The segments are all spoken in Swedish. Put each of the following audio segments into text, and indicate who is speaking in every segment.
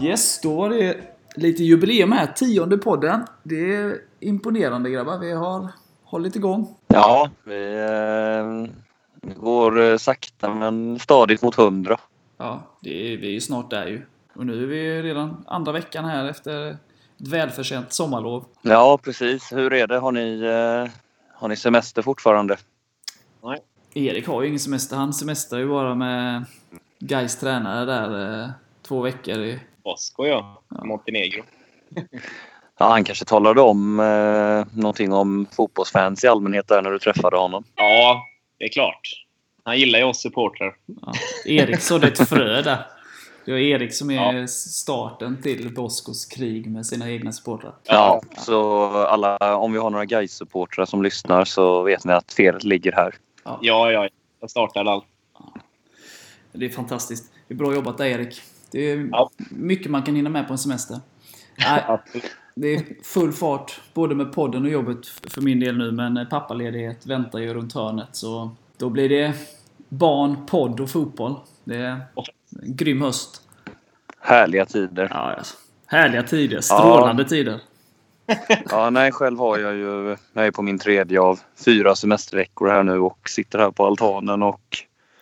Speaker 1: Yes, då var det lite jubileum här. Tionde podden. Det är imponerande grabbar. Vi har hållit igång.
Speaker 2: Ja, vi eh, går eh, sakta men stadigt mot 100.
Speaker 1: Ja, det är, vi är ju snart där ju. Och nu är vi redan andra veckan här efter ett välförtjänt sommarlov.
Speaker 2: Ja, precis. Hur är det? Har ni, eh, har ni semester fortfarande?
Speaker 1: Erik har ju ingen semester. Han semestrar ju bara med Gais tränare där eh, två veckor. I,
Speaker 3: Bosko ja. Montenegro.
Speaker 2: Ja, han kanske talade om eh, någonting om fotbollsfans i allmänhet där när du träffade honom.
Speaker 3: Ja, det är klart. Han gillar ju oss supportrar.
Speaker 1: ja. Erik sådde ett frö där. Det var Erik som är starten till Boskos krig med sina egna supportrar.
Speaker 2: Ja, så alla, om vi har några guys supportrar som lyssnar så vet ni att felet ligger här.
Speaker 3: Ja, ja. Jag startade allt.
Speaker 1: Det är fantastiskt. Det är bra jobbat där Erik. Det är
Speaker 3: Ja.
Speaker 1: mycket man kan hinna med på en semester. Nej, det är full fart både med podden och jobbet för min del nu. Men pappaledighet väntar ju runt hörnet. Så då blir det barn, podd och fotboll. Det är en grym höst.
Speaker 2: Härliga tider.
Speaker 1: Ja, alltså. Härliga tider. Strålande tider.
Speaker 2: Ja, nej, själv har jag ju... Jag är på min tredje av fyra semesterveckor här nu och sitter här på altanen och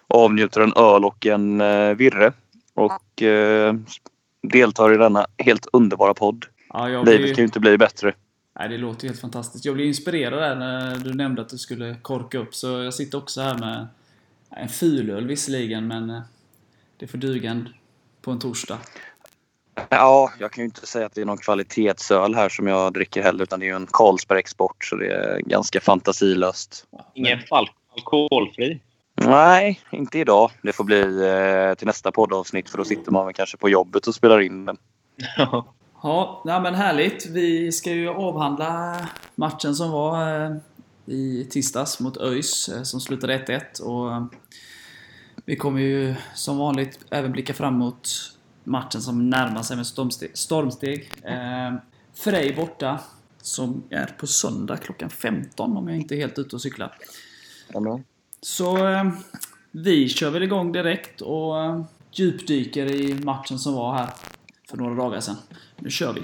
Speaker 2: avnjuter en öl och en eh, virre. Och eh, deltar i denna helt underbara podd.
Speaker 1: Ja,
Speaker 2: Livet
Speaker 1: blir,
Speaker 2: kan ju inte bli bättre.
Speaker 1: nej, det låter helt fantastiskt. Jag blev inspirerad där när du nämnde att du skulle korka upp. Så jag sitter också här med en fulöl visserligen, men eh, det får duga på en torsdag.
Speaker 2: Ja, jag kan ju inte säga att det är någon kvalitetsöl här som jag dricker heller utan det är ju en Carlsberg Export så det är ganska fantasilöst.
Speaker 3: Ingen falk alkoholfri.
Speaker 2: Nej, inte idag. Det får bli eh, till nästa poddavsnitt för då sitter man väl kanske på jobbet och spelar in den.
Speaker 1: Ja, nej, men härligt. Vi ska ju avhandla matchen som var eh, i tisdags mot ÖIS eh, som slutade 1-1. Och eh, vi kommer ju som vanligt även blicka fram mot matchen som närmar sig med stormsteg. stormsteg. Eh, Frej borta, som är på söndag klockan 15 om jag inte är helt ute och cyklar. Så eh, vi kör väl igång direkt och eh, djupdyker i matchen som var här för några dagar sedan. Nu kör vi!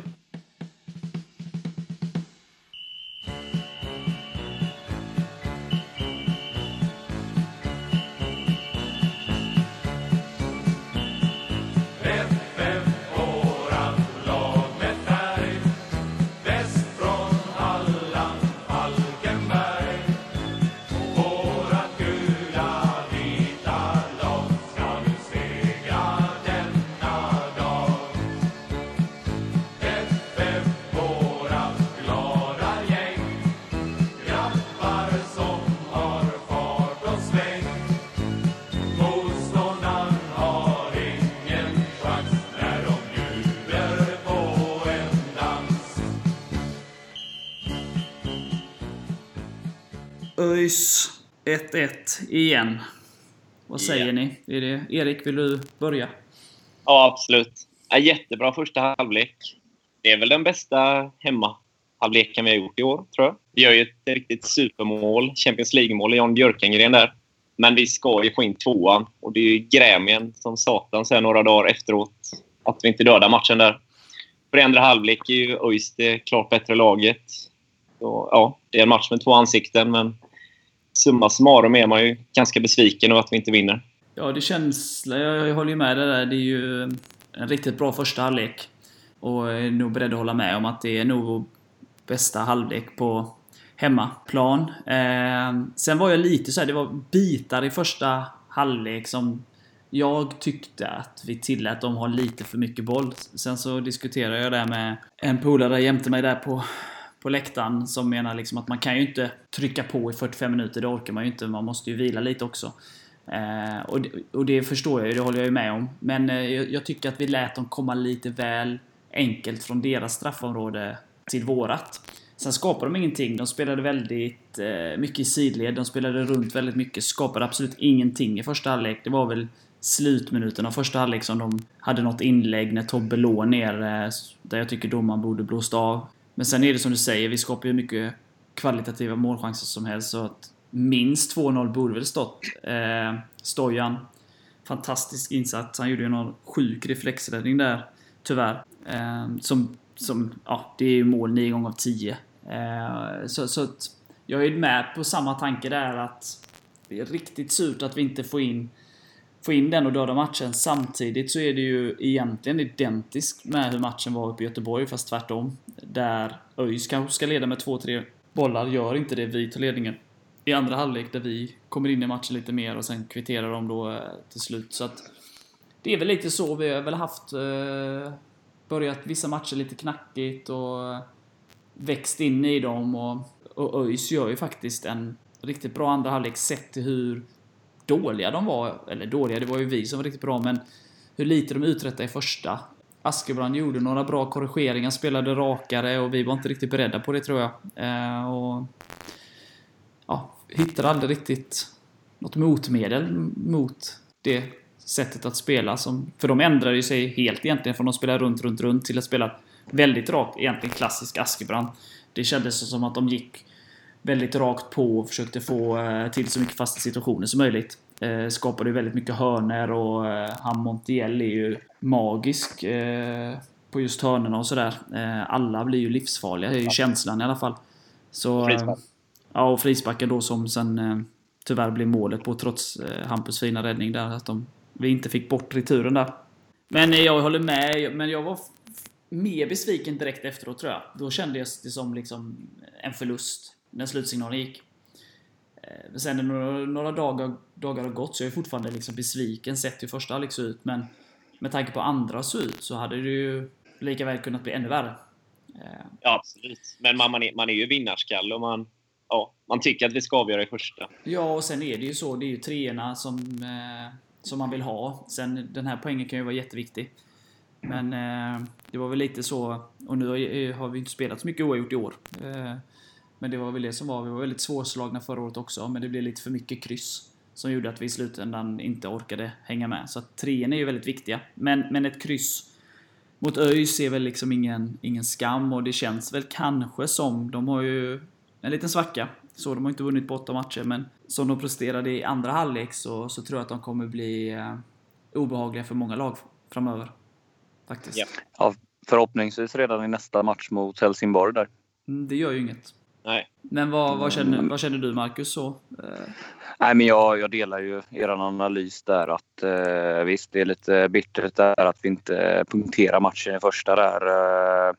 Speaker 1: ÖIS 1-1 igen. Vad säger
Speaker 3: Ja.
Speaker 1: ni? Är det, Erik, vill du börja?
Speaker 3: Ja, absolut. Ja, jättebra första halvlek. Det är väl den bästa hemmahalvleken vi har gjort i år, tror jag. Vi gör ju ett riktigt supermål, Champions League-mål, Jan Björkengren där. Men vi ska ju få in tvåan. Och det är ju grämien som satan här några dagar efteråt att vi inte dödar matchen där. För i andra halvlek är ju ÖIS det klart bättre laget. Så, ja, det är en match med två ansikten, men summa summarum är man ju ganska besviken över att vi inte vinner.
Speaker 1: Ja, det känns... Jag, jag håller ju med dig där. Det är ju en riktigt bra första halvlek. Och jag är nog beredd att hålla med om att det är nog vår bästa halvlek på hemmaplan. Eh, sen var jag lite så här, det var bitar i första halvlek som jag tyckte att vi tillät dem ha lite för mycket boll. Sen så diskuterade jag det med en polare jämte mig där på, på läktaren som menar liksom att man kan ju inte trycka på i 45 minuter, det orkar man ju inte. Man måste ju vila lite också. Eh, och, det, och det förstår jag ju, det håller jag ju med om. Men eh, jag, jag tycker att vi lät dem komma lite väl enkelt från deras straffområde till vårat. Sen skapade de ingenting. De spelade väldigt eh, mycket i sidled. De spelade runt väldigt mycket. Skapade absolut ingenting i första halvlek. Det var väl slutminuten av första halvlek som de hade något inlägg när Tobbe låg ner. Eh, där jag tycker domaren borde blåst av. Men sen är det som du säger, vi skapar ju mycket kvalitativa målchanser som helst. Så att minst 2-0 borde väl stått. Eh, Stojan, fantastisk insats. Han gjorde ju någon sjuk reflexräddning där, tyvärr. Eh, som, som, ja, det är ju mål 9 gånger av 10. Eh, så, så att jag är med på samma tanke där att det är riktigt surt att vi inte får in få in den och döda matchen. Samtidigt så är det ju egentligen identiskt med hur matchen var uppe i Göteborg, fast tvärtom. Där ÖIS kanske ska leda med 2-3 bollar, gör inte det. Vi tar ledningen i andra halvlek där vi kommer in i matchen lite mer och sen kvitterar de då eh, till slut. Så att det är väl lite så. Vi har väl haft eh, börjat vissa matcher lite knackigt och eh, växt in i dem och, och ÖIS gör ju faktiskt en riktigt bra andra halvlek sett till hur dåliga de var. Eller dåliga, det var ju vi som var riktigt bra, men hur lite de uträttade i första. Askebrand gjorde några bra korrigeringar, spelade rakare och vi var inte riktigt beredda på det tror jag. Eh, och ja, Hittade aldrig riktigt något motmedel mot det sättet att spela. Som, för de ändrade ju sig helt egentligen från att spela runt, runt, runt till att spela väldigt rakt, egentligen klassisk Askebrand. Det kändes som att de gick väldigt rakt på och försökte få eh, till så mycket fasta situationer som möjligt. Eh, skapade ju väldigt mycket hörner och eh, han Montiel är ju magisk på just hörnorna och sådär. Alla blir ju livsfarliga, det är ju känslan i alla fall. Så, ja, och frisparken då som sen tyvärr blev målet på trots Hampus fina räddning där. Att de, vi inte fick bort returen där. Men jag håller med, men jag var mer besviken direkt efteråt tror jag. Då kändes det som liksom en förlust när slutsignalen gick. Eh, sen när några, några dagar, dagar har gått så är jag fortfarande liksom besviken sett hur första halvlek såg ut. Men med tanke på andra såg ut så hade det ju lika väl kunnat bli ännu värre.
Speaker 3: Eh, ja, absolut. Men man, man, är, man är ju vinnarskalle och man, ja, man tycker att vi ska avgöra i första.
Speaker 1: Ja, och sen är det ju så. Det är ju treorna som, eh, som man vill ha. Sen den här poängen kan ju vara jätteviktig. Men eh, det var väl lite så. Och nu har vi inte spelat så mycket oavgjort i år. Eh, men det var väl det som var. Vi var väldigt svårslagna förra året också, men det blev lite för mycket kryss. Som gjorde att vi i slutändan inte orkade hänga med. Så att trean är ju väldigt viktiga. Men, men ett kryss mot ÖIS är väl liksom ingen, ingen skam och det känns väl kanske som, de har ju en liten svacka. Så de har inte vunnit på åtta matcher, men som de presterade i andra halvlek så, så tror jag att de kommer bli eh, obehagliga för många lag framöver. Faktiskt.
Speaker 2: Ja, förhoppningsvis redan i nästa match mot Helsingborg där.
Speaker 1: Mm, det gör ju inget.
Speaker 3: Nej.
Speaker 1: Men vad, vad, känner, vad känner du Marcus? Så? Eh.
Speaker 2: Nej, men jag, jag delar ju er analys där att eh, visst, det är lite bittert där att vi inte punkterar matchen i första där. Eh,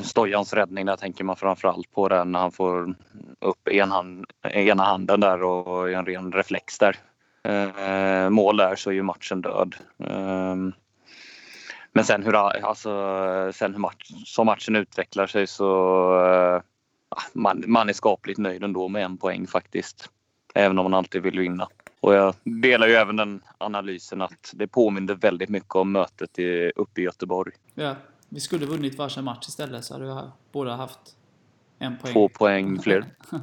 Speaker 2: Stojans räddning där tänker man framförallt på den när han får upp en hand, ena handen där och en ren reflex där. Eh, mål där så är ju matchen död. Eh, men sen hur, alltså, sen hur match, som matchen utvecklar sig så eh, man, man är skapligt nöjd ändå med en poäng faktiskt. Även om man alltid vill vinna. Och jag delar ju även den analysen att det påminner väldigt mycket om mötet i, uppe i Göteborg.
Speaker 1: Ja, vi skulle vunnit varsin match istället så hade vi båda haft en poäng.
Speaker 2: Två poäng fler.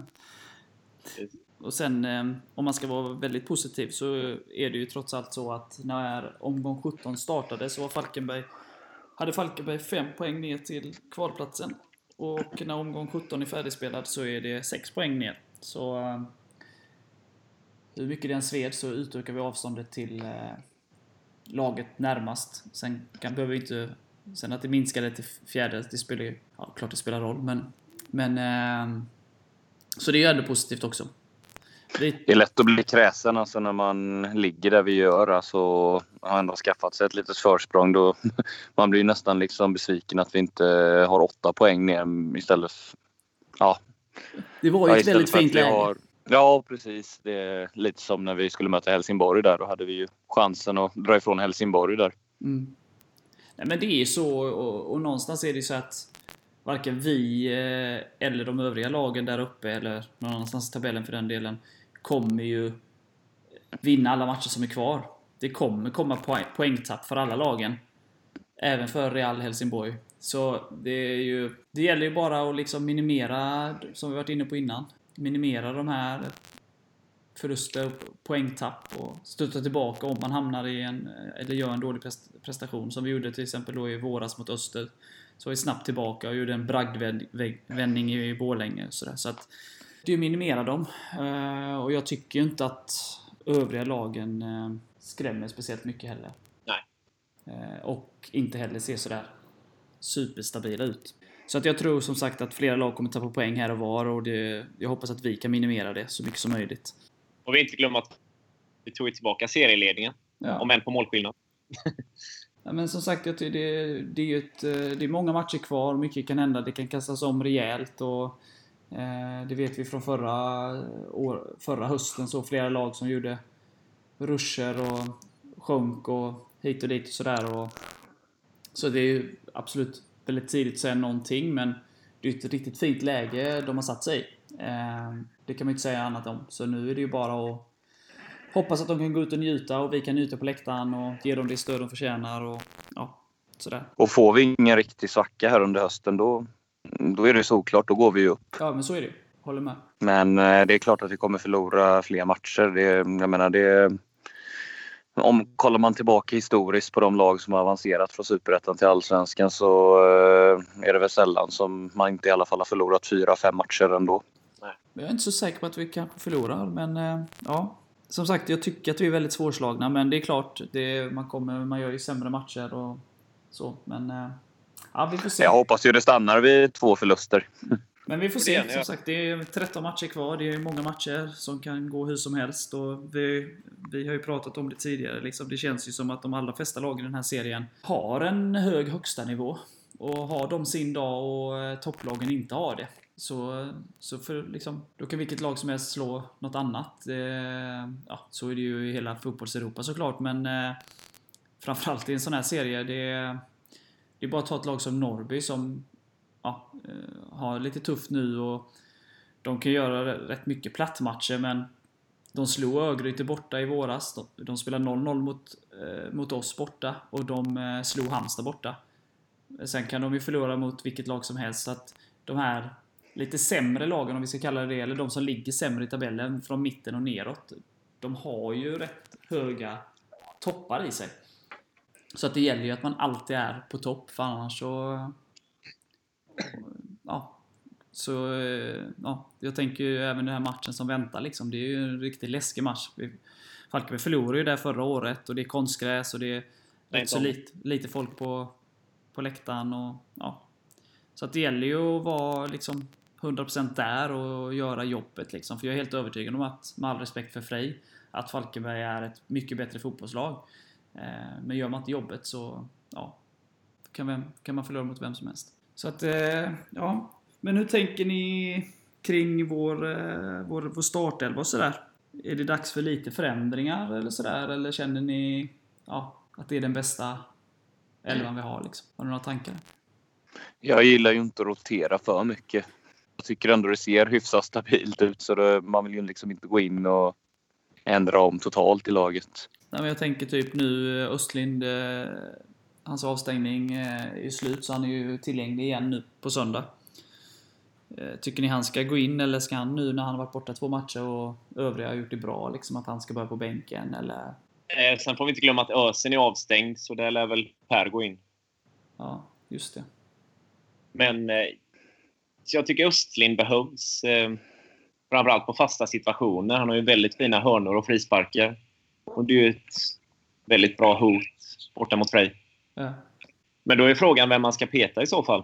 Speaker 1: Och sen eh, om man ska vara väldigt positiv så är det ju trots allt så att när omgång 17 startade så var Falkenberg hade Falkenberg fem poäng ner till kvalplatsen. Och när omgång 17 är färdigspelad så är det 6 poäng ner. Så eh, hur mycket det än sved så utökar vi avståndet till eh, laget närmast. Sen kan, behöver vi inte... Sen att det minskade till fjärde, det spelar ju... Ja, klart det spelar roll, men... Men... Eh, så det är ju ändå positivt också.
Speaker 2: Det är lätt att bli kräsen alltså när man ligger där vi gör. Alltså, har ändå skaffat sig ett litet försprång. Då, man blir nästan liksom besviken att vi inte har åtta poäng ner istället. För, ja.
Speaker 1: Det var ju ja, ett väldigt fint läge. Har,
Speaker 2: ja, precis. Det är lite som när vi skulle möta Helsingborg där. Då hade vi ju chansen att dra ifrån Helsingborg där.
Speaker 1: Mm. Nej, men det är så och, och någonstans är det så att varken vi eh, eller de övriga lagen där uppe eller någon annanstans i tabellen för den delen kommer ju vinna alla matcher som är kvar. Det kommer komma poäng, poängtapp för alla lagen. Även för Real Helsingborg. Så det, är ju, det gäller ju bara att liksom minimera, som vi varit inne på innan, minimera de här förluster och poängtapp och stötta tillbaka om man hamnar i en, eller gör en dålig prestation. Som vi gjorde till exempel då i våras mot Öster. Så var vi snabbt tillbaka och gjorde en bragdvändning i Borlänge. Så, så att det är att minimera dem. Eh, och jag tycker inte att övriga lagen eh, skrämmer speciellt mycket heller.
Speaker 3: Nej.
Speaker 1: Eh, och inte heller ser sådär superstabila ut. Så att jag tror som sagt att flera lag kommer tappa poäng här och var och det, jag hoppas att vi kan minimera det så mycket som möjligt.
Speaker 3: Och vi inte glömma att vi tog tillbaka serieledningen.
Speaker 1: Ja.
Speaker 3: Om än på målskillnad.
Speaker 1: Ja, men som sagt, jag det, det är ett, det är många matcher kvar. Mycket kan hända. Det kan kastas om rejält. Och, Eh, det vet vi från förra, år, förra hösten. Så flera lag som gjorde ruscher och sjönk och hit och dit och sådär. Och, så det är ju absolut väldigt tidigt att säga någonting. Men det är ett riktigt fint läge de har satt sig i. Eh, det kan man ju inte säga annat om. Så nu är det ju bara att hoppas att de kan gå ut och njuta och vi kan njuta på läktaren och ge dem det stöd de förtjänar och ja, sådär.
Speaker 2: Och får vi ingen riktig svacka här under hösten då, då är det såklart, då går vi ju upp.
Speaker 1: Ja, men så är det. Håller med.
Speaker 2: Men eh, det är klart att vi kommer förlora fler matcher. Det, jag menar, det, om kollar man tillbaka historiskt på de lag som har avancerat från Superettan till Allsvenskan så eh, är det väl sällan som man inte i alla fall har förlorat fyra, fem matcher ändå.
Speaker 1: Jag är inte så säker på att vi kanske förlorar, men eh, ja. Som sagt, jag tycker att vi är väldigt svårslagna, men det är klart, det, man, kommer, man gör ju sämre matcher och så, men... Ja, vi får se.
Speaker 2: Jag hoppas ju det stannar vid två förluster.
Speaker 1: Men vi får se. Som sagt, det är 13 matcher kvar. Det är många matcher som kan gå hur som helst. Och vi, vi har ju pratat om det tidigare. Liksom. Det känns ju som att de allra flesta lagen i den här serien har en hög högsta nivå. Och har de sin dag och eh, topplagen inte har det. Så, så för, liksom, då kan vilket lag som helst slå något annat. Eh, ja, så är det ju i hela fotbolls-Europa såklart. Men eh, framförallt i en sån här serie. Det, det är bara att ta ett lag som Norrby som ja, eh, har lite tufft nu och de kan göra rätt mycket plattmatcher men de slog Örgryte borta i våras. De, de spelade 0-0 mot, eh, mot oss borta och de eh, slog Halmstad borta. Sen kan de ju förlora mot vilket lag som helst. Så att de här lite sämre lagen, om vi ska kalla det det, eller de som ligger sämre i tabellen från mitten och neråt. De har ju rätt höga toppar i sig. Så att det gäller ju att man alltid är på topp, för annars så... Ja. Så, eh, ja. Jag tänker ju även den här matchen som väntar liksom. Det är ju en riktigt läskig match. Falkenberg förlorade ju där förra året och det är konstgräs och det är rätt så lite, lite folk på, på läktaren och ja. Så att det gäller ju att vara liksom 100% där och göra jobbet liksom. För jag är helt övertygad om att, med all respekt för Frej, att Falkenberg är ett mycket bättre fotbollslag. Eh, Men gör man inte jobbet så, ja, kan, vem, kan man förlora mot vem som helst. Så att, eh, ja. Men hur tänker ni kring vår, eh, vår, vår startelva och sådär? Är det dags för lite förändringar eller sådär? Eller känner ni ja, att det är den bästa elvan vi har? Liksom? Har ni några tankar?
Speaker 2: Jag gillar ju inte att rotera för mycket. Jag tycker ändå det ser hyfsat stabilt ut så det, man vill ju liksom inte gå in och ändra om totalt i laget.
Speaker 1: Nej, men jag tänker typ nu eh, Östlind, eh, hans avstängning eh, är slut så han är ju tillgänglig igen nu på söndag. Eh, Tycker ni han ska gå in eller ska han nu när han har varit borta två matcher och övriga har gjort det bra, liksom att han ska börja på bänken eller?
Speaker 3: Eh, sen får vi inte glömma att Ösen är avstängd, så där lär väl Per gå in.
Speaker 1: Ja, just det.
Speaker 3: Men eh, så jag tycker Östlind behövs. Eh, framförallt på fasta situationer. Han har ju väldigt fina hörnor och frisparkar. Och det är ju ett väldigt bra hot borta mot Frej.
Speaker 1: Ja.
Speaker 3: Men då är frågan vem man ska peta i så fall.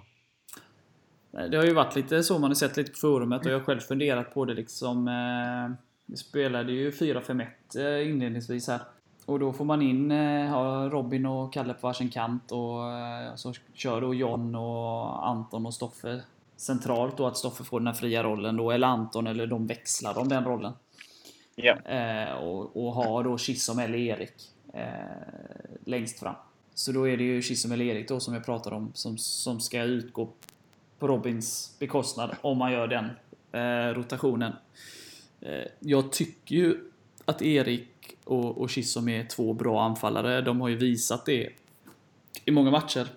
Speaker 1: Det har ju varit lite så man har sett lite på forumet och jag har själv funderat på det liksom. Eh, vi spelade ju 4-5-1 eh, inledningsvis här. Och då får man in eh, Robin och Kalle på varsin kant och eh, så kör då John och Anton och Stoffe centralt då att Stoffe får den här fria rollen då, eller Anton eller de växlar om den rollen.
Speaker 3: Ja.
Speaker 1: Eh, och, och har då Chisholm eller Erik eh, längst fram. Så då är det ju Chisholm eller Erik då som jag pratar om som, som ska utgå på Robins bekostnad om man gör den eh, rotationen. Eh, jag tycker ju att Erik och, och Chisholm är två bra anfallare. De har ju visat det i många matcher.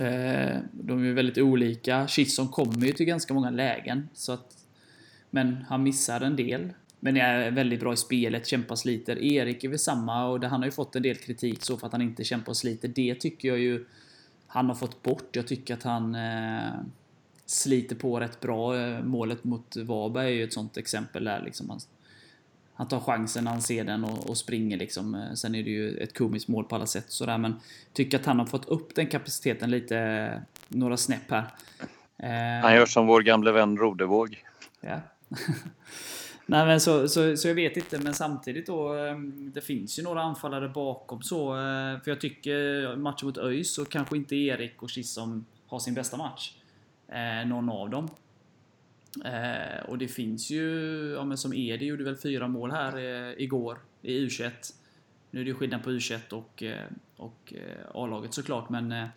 Speaker 1: Eh, de är ju väldigt olika. Chisholm kommer ju till ganska många lägen. Så att, men han missar en del. Men är väldigt bra i spelet, kämpar och sliter. Erik är väl samma och han har ju fått en del kritik så för att han inte kämpar och sliter. Det tycker jag ju han har fått bort. Jag tycker att han... Eh, sliter på rätt bra. Eh, målet mot Varberg är ju ett sånt exempel där liksom. Han, han tar chansen när han ser den och, och, springer liksom. Eh, sen är det ju ett komiskt mål på alla sätt sådär, men tycker att han har fått upp den kapaciteten lite, några snäpp här.
Speaker 2: Han gör som vår gamle vän Rodevåg.
Speaker 1: Ja. Nej men så, så, så jag vet inte, men samtidigt då. Det finns ju några anfallare bakom så. Eh, för jag tycker matchen mot ÖIS så kanske inte Erik och Kissom har sin bästa match. Eh, någon av dem. Eh, och det finns ju, ja men som Edi gjorde väl fyra mål här eh, igår i U21. Nu är det ju skillnad på U21 och, eh, och eh, A-laget såklart, men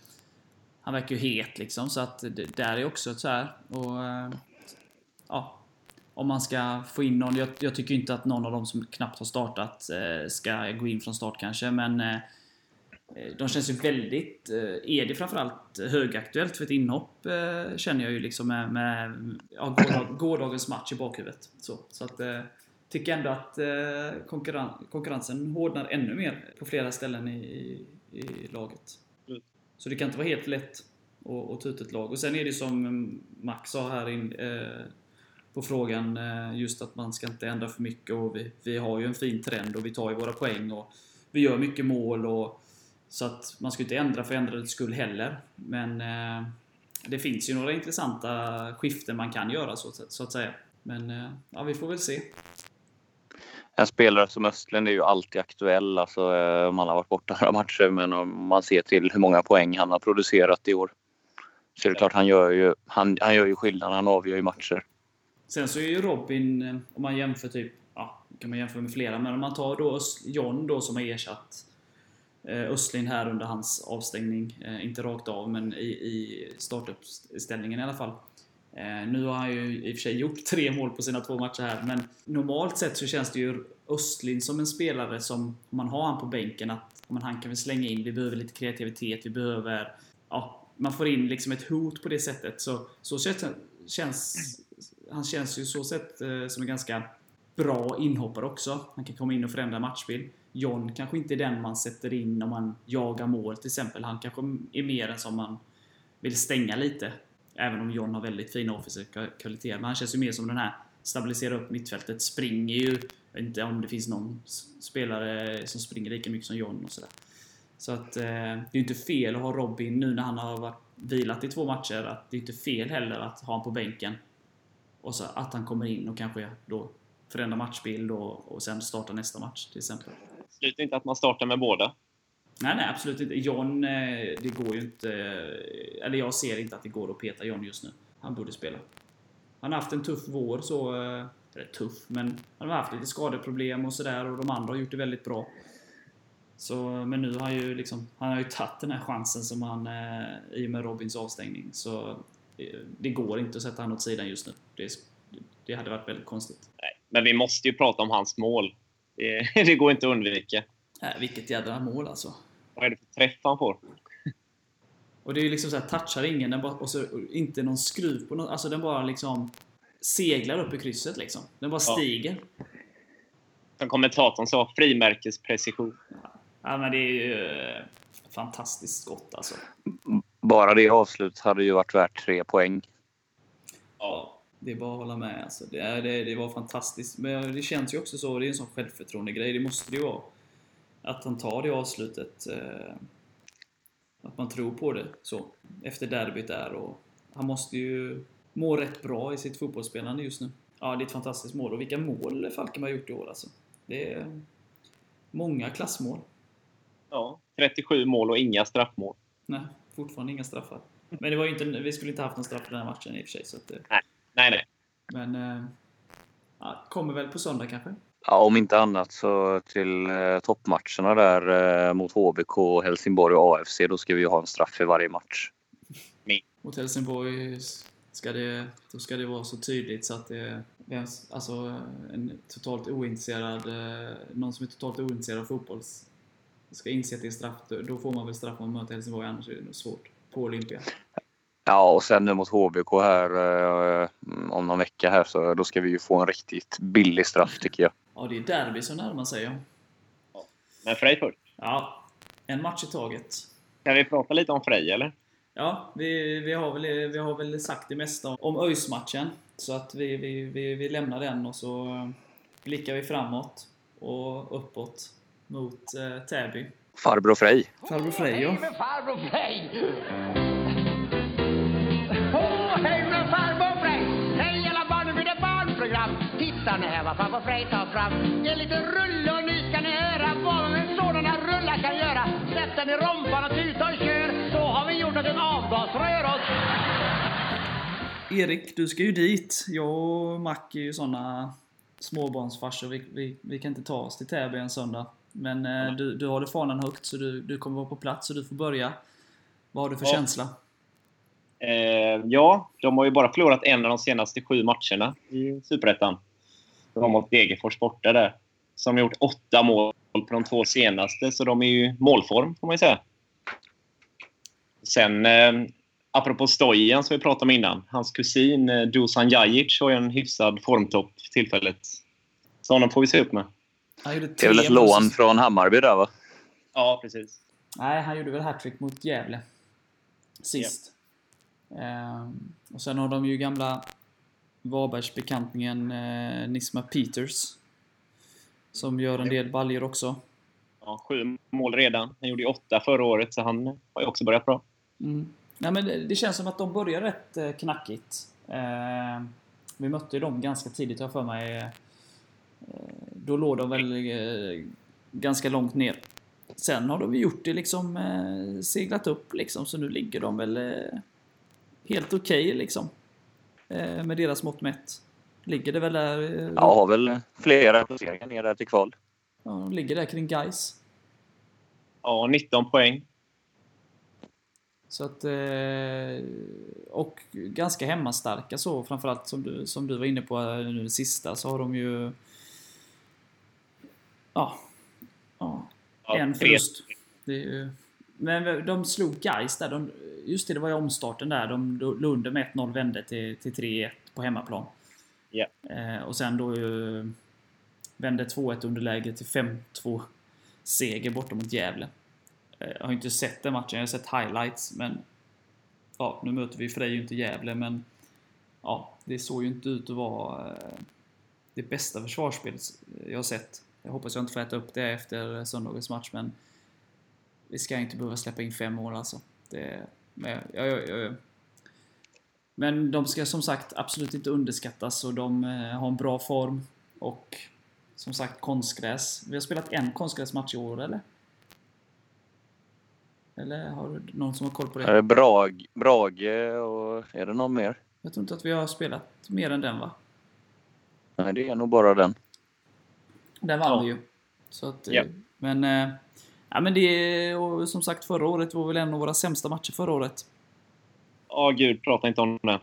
Speaker 1: han verkar ju het liksom. Så att det där är också ett så här. Och, ja, om man ska få in någon. Jag, jag, tycker inte att någon av dem som knappt har startat eh, ska gå in från start kanske, men eh, de känns ju väldigt, eh, är det framförallt högaktuellt för ett inhopp eh, känner jag ju liksom med, med ja, gårdag, gårdagens match i bakhuvudet. Så, så att eh, tycker ändå att eh, konkurren, konkurrensen hårdnar ännu mer på flera ställen i, i, i laget. Mm. Så det kan inte vara helt lätt att, att ta ut ett lag. Och sen är det som Max sa här in, eh, på frågan eh, just att man ska inte ändra för mycket och vi, vi har ju en fin trend och vi tar ju våra poäng och vi gör mycket mål och så att man ska inte ändra för ändrandets skull heller. Men eh, det finns ju några intressanta skiften man kan göra så, så att säga. Men eh, ja, vi får väl se.
Speaker 2: En spelare som Östlund är ju alltid aktuell, alltså, om han har varit borta några matcher. Men om man ser till hur många poäng han har producerat i år. Så är det klart, han gör ju, han, han gör ju skillnad. Han avgör ju matcher.
Speaker 1: Sen så är ju Robin, eh, om man jämför typ, ja, kan man jämföra med flera, men om man tar då John då som har ersatt eh, Eh, Östlin här under hans avstängning. Eh, inte rakt av, men i, i startuppställningen i alla fall. Eh, nu har han ju i och för sig gjort tre mål på sina två matcher här, men normalt sett så känns det ju Östlin som en spelare som, om man har han på bänken, att men han kan vi slänga in, vi behöver lite kreativitet, vi behöver... Ja, man får in liksom ett hot på det sättet. Så, så känns han känns ju så sett som en ganska bra inhoppare också. Han kan komma in och förändra matchbild. John kanske inte är den man sätter in om man jagar mål till exempel. Han kanske är mer en som man vill stänga lite. Även om John har väldigt fina offensiva kvaliteter. Men han känns ju mer som den här stabilisera upp mittfältet. Springer ju. Jag vet inte om det finns någon spelare som springer lika mycket som John och sådär. Så att eh, det är ju inte fel att ha Robin nu när han har varit vilat i två matcher. Att det är inte fel heller att ha honom på bänken. Och så att han kommer in och kanske då förändrar matchbild och, och sen startar nästa match till exempel.
Speaker 3: Slutar inte att man startar med båda?
Speaker 1: Nej, nej, absolut inte. John, eh, det går ju inte... Eh, eller jag ser inte att det går att peta John just nu. Han borde spela. Han har haft en tuff vår så... Eh, eller tuff, men han har haft lite skadeproblem och sådär och de andra har gjort det väldigt bra. Så, men nu har han ju liksom... Han har ju tagit den här chansen som han... I och med Robins avstängning. Så det går inte att sätta honom åt sidan just nu. Det, det hade varit väldigt konstigt.
Speaker 3: Nej, men vi måste ju prata om hans mål. Det, det går inte att undvika.
Speaker 1: Nej, vilket jädra mål alltså.
Speaker 3: Vad är det för träff han får?
Speaker 1: Och det är ju liksom så här, touchar ingen den bara, och så inte någon skruv på något. Alltså den bara liksom seglar upp i krysset liksom. Den bara stiger. Ja.
Speaker 3: Som kommentatorn sa, frimärkesprecision.
Speaker 1: Ja, men det är ju eh, fantastiskt skott alltså
Speaker 2: bara det avslutet hade ju varit värt tre poäng.
Speaker 1: Ja, det är bara att hålla med. Alltså. Det, det, det var fantastiskt. Men det känns ju också så, det är en sån självförtroende-grej. Det måste det ju vara. Att han tar det avslutet. Eh, att man tror på det så. Efter derbyt där. Och han måste ju må rätt bra i sitt fotbollsspelande just nu. Ja, det är ett fantastiskt mål. Och vilka mål Falkenberg har gjort i år alltså. Det är många klassmål.
Speaker 3: Ja, 37 mål och inga straffmål.
Speaker 1: Nej, fortfarande inga straffar. Men det var inte, vi skulle inte haft någon straff i den här matchen i och för sig. Så att,
Speaker 3: nej, nej. nej.
Speaker 1: Men eh, ja, kommer väl på söndag kanske?
Speaker 2: Ja, om inte annat så till eh, toppmatcherna där eh, mot HBK, Helsingborg och AFC. Då ska vi ha en straff för varje match.
Speaker 1: Mot Helsingborg ska det, då ska det vara så tydligt så att det är alltså, en totalt ointresserad, eh, någon som är totalt ointresserad av fotboll ska inse att det är straff, då får man väl straff om man möter Helsingborg, annars är det nog svårt på Olympia.
Speaker 2: Ja, och sen nu mot HBK här eh, om någon vecka här så då ska vi ju få en riktigt billig straff tycker jag.
Speaker 1: Ja, det är derby som närmar sig ja.
Speaker 3: Men Frej först.
Speaker 1: Ja, en match i taget.
Speaker 3: Kan vi prata lite om Frej eller?
Speaker 1: Ja, vi, vi, har väl, vi har väl sagt det mesta om ÖIS-matchen. Så att vi, vi, vi, vi lämnar den och så blickar vi framåt och uppåt mot eh, Täby.
Speaker 2: Farbror Frej.
Speaker 1: Farbror Frej, ja.
Speaker 4: Titta nu här vad farbror Frej tar fram. En liten rulle och nu ska ni höra vad en sådana rullar kan göra. Sätt den i rompan och tuta och kör. Så har vi gjort att en avgasrör oss.
Speaker 1: Erik, du ska ju dit. Jag och Mac är ju såna småbarnsfarsor. Vi, vi, vi kan inte ta oss till Täby en söndag. Men eh, du, du håller fanan högt så du, du kommer vara på plats så du får börja. Vad har du för
Speaker 3: Ja.
Speaker 1: känsla?
Speaker 3: Eh, ja, de har ju bara förlorat en av de senaste sju matcherna i Superettan. De var mot Degerfors borta där. Som har gjort åtta mål på de två senaste, så de är ju målform får man ju säga. Sen, eh, apropå Stojan som vi pratade om innan. Hans kusin eh, Dusan Jajic har ju en hyfsad formtopp för tillfället. Så honom får vi se upp med.
Speaker 1: Han gjorde
Speaker 2: Det är väl ett lån från Hammarby där va?
Speaker 3: Ja, precis.
Speaker 1: Nej, han gjorde väl hattrick mot Gävle. Sist. Ehm, och sen har de ju gamla Varbergsbekantningen eh, Nisma Peters. Som gör en del baljor också.
Speaker 3: Ja, sju mål redan. Han gjorde ju åtta förra året, så han har ju också börjat bra.
Speaker 1: Mm. Nej, men det, det känns som att de börjar rätt eh, knackigt. Eh, vi mötte ju dem ganska tidigt, jag för mig. Eh, då låg de väl eh, ganska långt ner. Sen har de gjort det liksom, eh, seglat upp liksom, så nu ligger de väl eh, helt okej liksom. Eh, med deras mått mätt. Ligger det väl där? Eh,
Speaker 2: Ja, har väl flera placeringar ner där till kval.
Speaker 1: ja, de ligger där kring guys.
Speaker 3: Ja, 19 poäng.
Speaker 1: Så att, eh, och ganska hemmastarka så, framförallt som du, som du var inne på nu det sista, så har de ju... Ja. ja
Speaker 3: Ja,
Speaker 1: en förlust. Det är ju, men de slog Gais där. De, just det, det var ju omstarten där. De låg under med 1-0 vände till, till 3-1 på hemmaplan.
Speaker 3: Ja.
Speaker 1: Eh, och sen då ju vände 2-1 underläge till 5-2 seger borta mot Gävle. Eh, Jag har inte sett den matchen, jag har sett highlights, men ja, nu möter vi Frej inte Gävle, men ja, det såg ju inte ut att vara eh, det bästa försvarsspelet jag har sett. Jag hoppas jag inte får äta upp det efter söndagens match, men vi ska inte behöva släppa in fem mål alltså. Det, men, jag, jag, jag, men de ska som sagt absolut inte underskattas och de eh, har en bra form och som sagt konstgräs. Vi har spelat en konstgräsmatch i år, eller? Eller har du någon som har koll på det?
Speaker 2: Eh, Brag, Brage och är det någon mer?
Speaker 1: Jag tror inte att vi har spelat mer än den va?
Speaker 2: Nej, det är nog bara den.
Speaker 1: Den vann
Speaker 3: Ja.
Speaker 1: vi ju. Så att, eh,
Speaker 3: Ja.
Speaker 1: Men, eh, ja, men det är, och som sagt förra året var väl en av våra sämsta matcher förra året.
Speaker 3: Ja, gud, prata inte om det.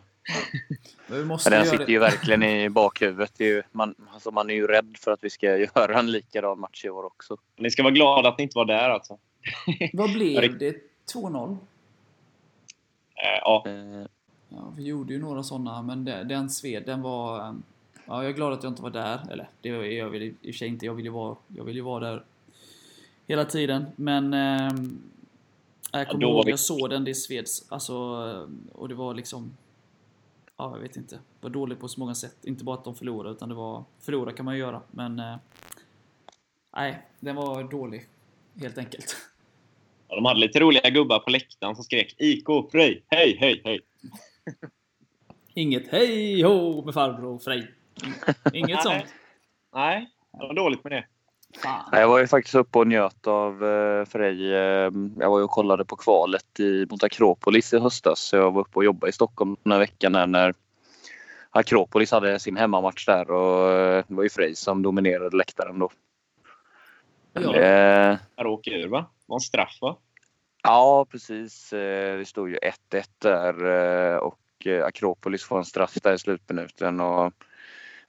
Speaker 1: Men vi måste
Speaker 2: den sitter
Speaker 1: det.
Speaker 2: ju verkligen i bakhuvudet. Det är ju, man, alltså man är ju rädd för att vi ska göra en likadan match i år också.
Speaker 3: Ni ska vara glada att ni inte var där alltså.
Speaker 1: Vad blev
Speaker 3: det-
Speaker 1: det? 2-0?
Speaker 3: Eh, ja,
Speaker 2: Eh,
Speaker 1: Ja, vi gjorde ju några sådana, men det- den sved, den var... eh, Ja, jag är glad att jag inte var där. Eller, det är jag väl i och för sig inte. Jag vill ju vara, jag vill ju vara där hela tiden. Men... Eh, jag kommer
Speaker 3: var
Speaker 1: ihåg,
Speaker 3: vi-
Speaker 1: jag såg den, det sveds. Alltså, och det var liksom... Ja, jag vet inte. Det var dåligt på så många sätt. Inte bara att de förlorade, utan det var... Förlora kan man ju göra, men... Eh, nej, den var dålig. Helt enkelt.
Speaker 3: Ja, de hade lite roliga gubbar på läktaren som skrek IK Frej, hej, hej, hej.
Speaker 1: Inget hej ho med farbror Frej. Inget sånt.
Speaker 3: Nej, det var dåligt med det.
Speaker 1: Fan.
Speaker 2: Jag var ju faktiskt uppe och njöt av eh, Frej. eh, Jag var ju och kollade på kvalet i, mot Akropolis i höstas. Så jag var uppe och jobbade i Stockholm den här veckan när, när Akropolis hade sin hemmamatch där. Och eh, det var ju Frej som dominerade läktaren då.
Speaker 1: Ja.
Speaker 2: Eh,
Speaker 3: Här åker ur, va? Det var en straff, va?
Speaker 2: Ja, precis. Det stod ju 1-1 där och Akropolis får en straff där i slutminuten. Och,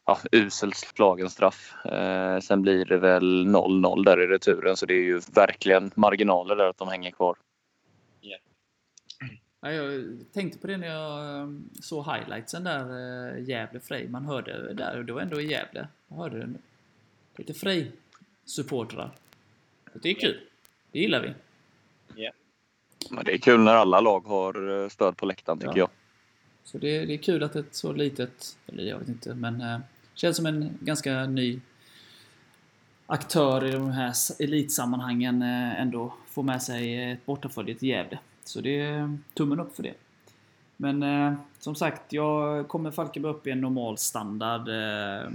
Speaker 2: ja, uselt slagen straff. Eh, Sen blir det väl 0-0 där i returen så det är ju verkligen marginaler där att de hänger kvar.
Speaker 1: Ja, jag tänkte på det när jag eh, såg highlightsen där, eh, Gävle Frej. Man hörde där, och det var ändå i Gävle. Jag hörde lite Frej-supportrar. Det är kul. Det gillar vi.
Speaker 3: Ja.
Speaker 2: Men det är kul när alla lag har eh, stöd på läktaren tycker
Speaker 1: Ja.
Speaker 2: jag.
Speaker 1: Så det, det är kul att ett så litet, eller jag vet inte, men eh, känns som en ganska ny aktör i de här elitsammanhangen eh, ändå får med sig ett bortafölje till Gävle. Så det är tummen upp för det. Men eh, som sagt, jag kommer Falkenberg upp i en normal standard. Eh,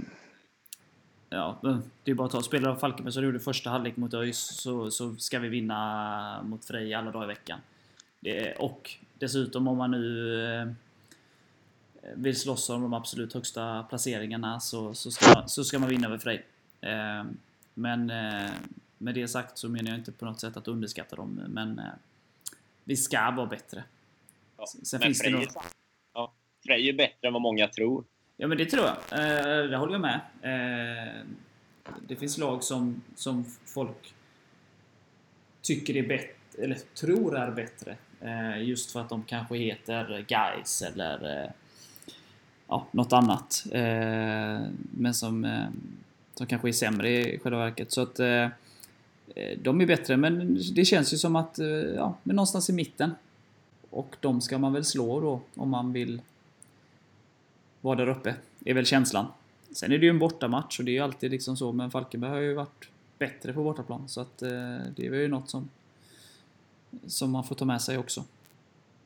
Speaker 1: ja, eh, det är bara att ta. Spelar Falkenberg som du gjorde första halvlek mot ÖIS så, så ska vi vinna mot Frej alla dagar i veckan. Det, och dessutom om man nu eh, vill slåss om de absolut högsta placeringarna så, så, ska, så ska man vinna över Frej. Eh, men eh, med det sagt så menar jag inte på något sätt att underskatta dem. Men eh, vi ska vara bättre.
Speaker 3: Ja.
Speaker 1: Sen finns det
Speaker 3: Frej
Speaker 1: nog...
Speaker 3: är, ja, Frej är bättre än vad många tror.
Speaker 1: Ja men det tror jag. Det håller jag med. Det finns lag som, som folk tycker är bättre, eller tror är bättre. Just för att de kanske heter Guys eller ja, något annat. Eh, men som, eh, som kanske är sämre i själva verket. Så att eh, de är bättre, men det känns ju som att eh, ja, men någonstans i mitten. Och de ska man väl slå då om man vill vara där uppe. är väl känslan. Sen är det ju en bortamatch och det är ju alltid liksom så, men Falkenberg har ju varit bättre på bortaplan. Så att eh, det är väl ju något som, som man får ta med sig också.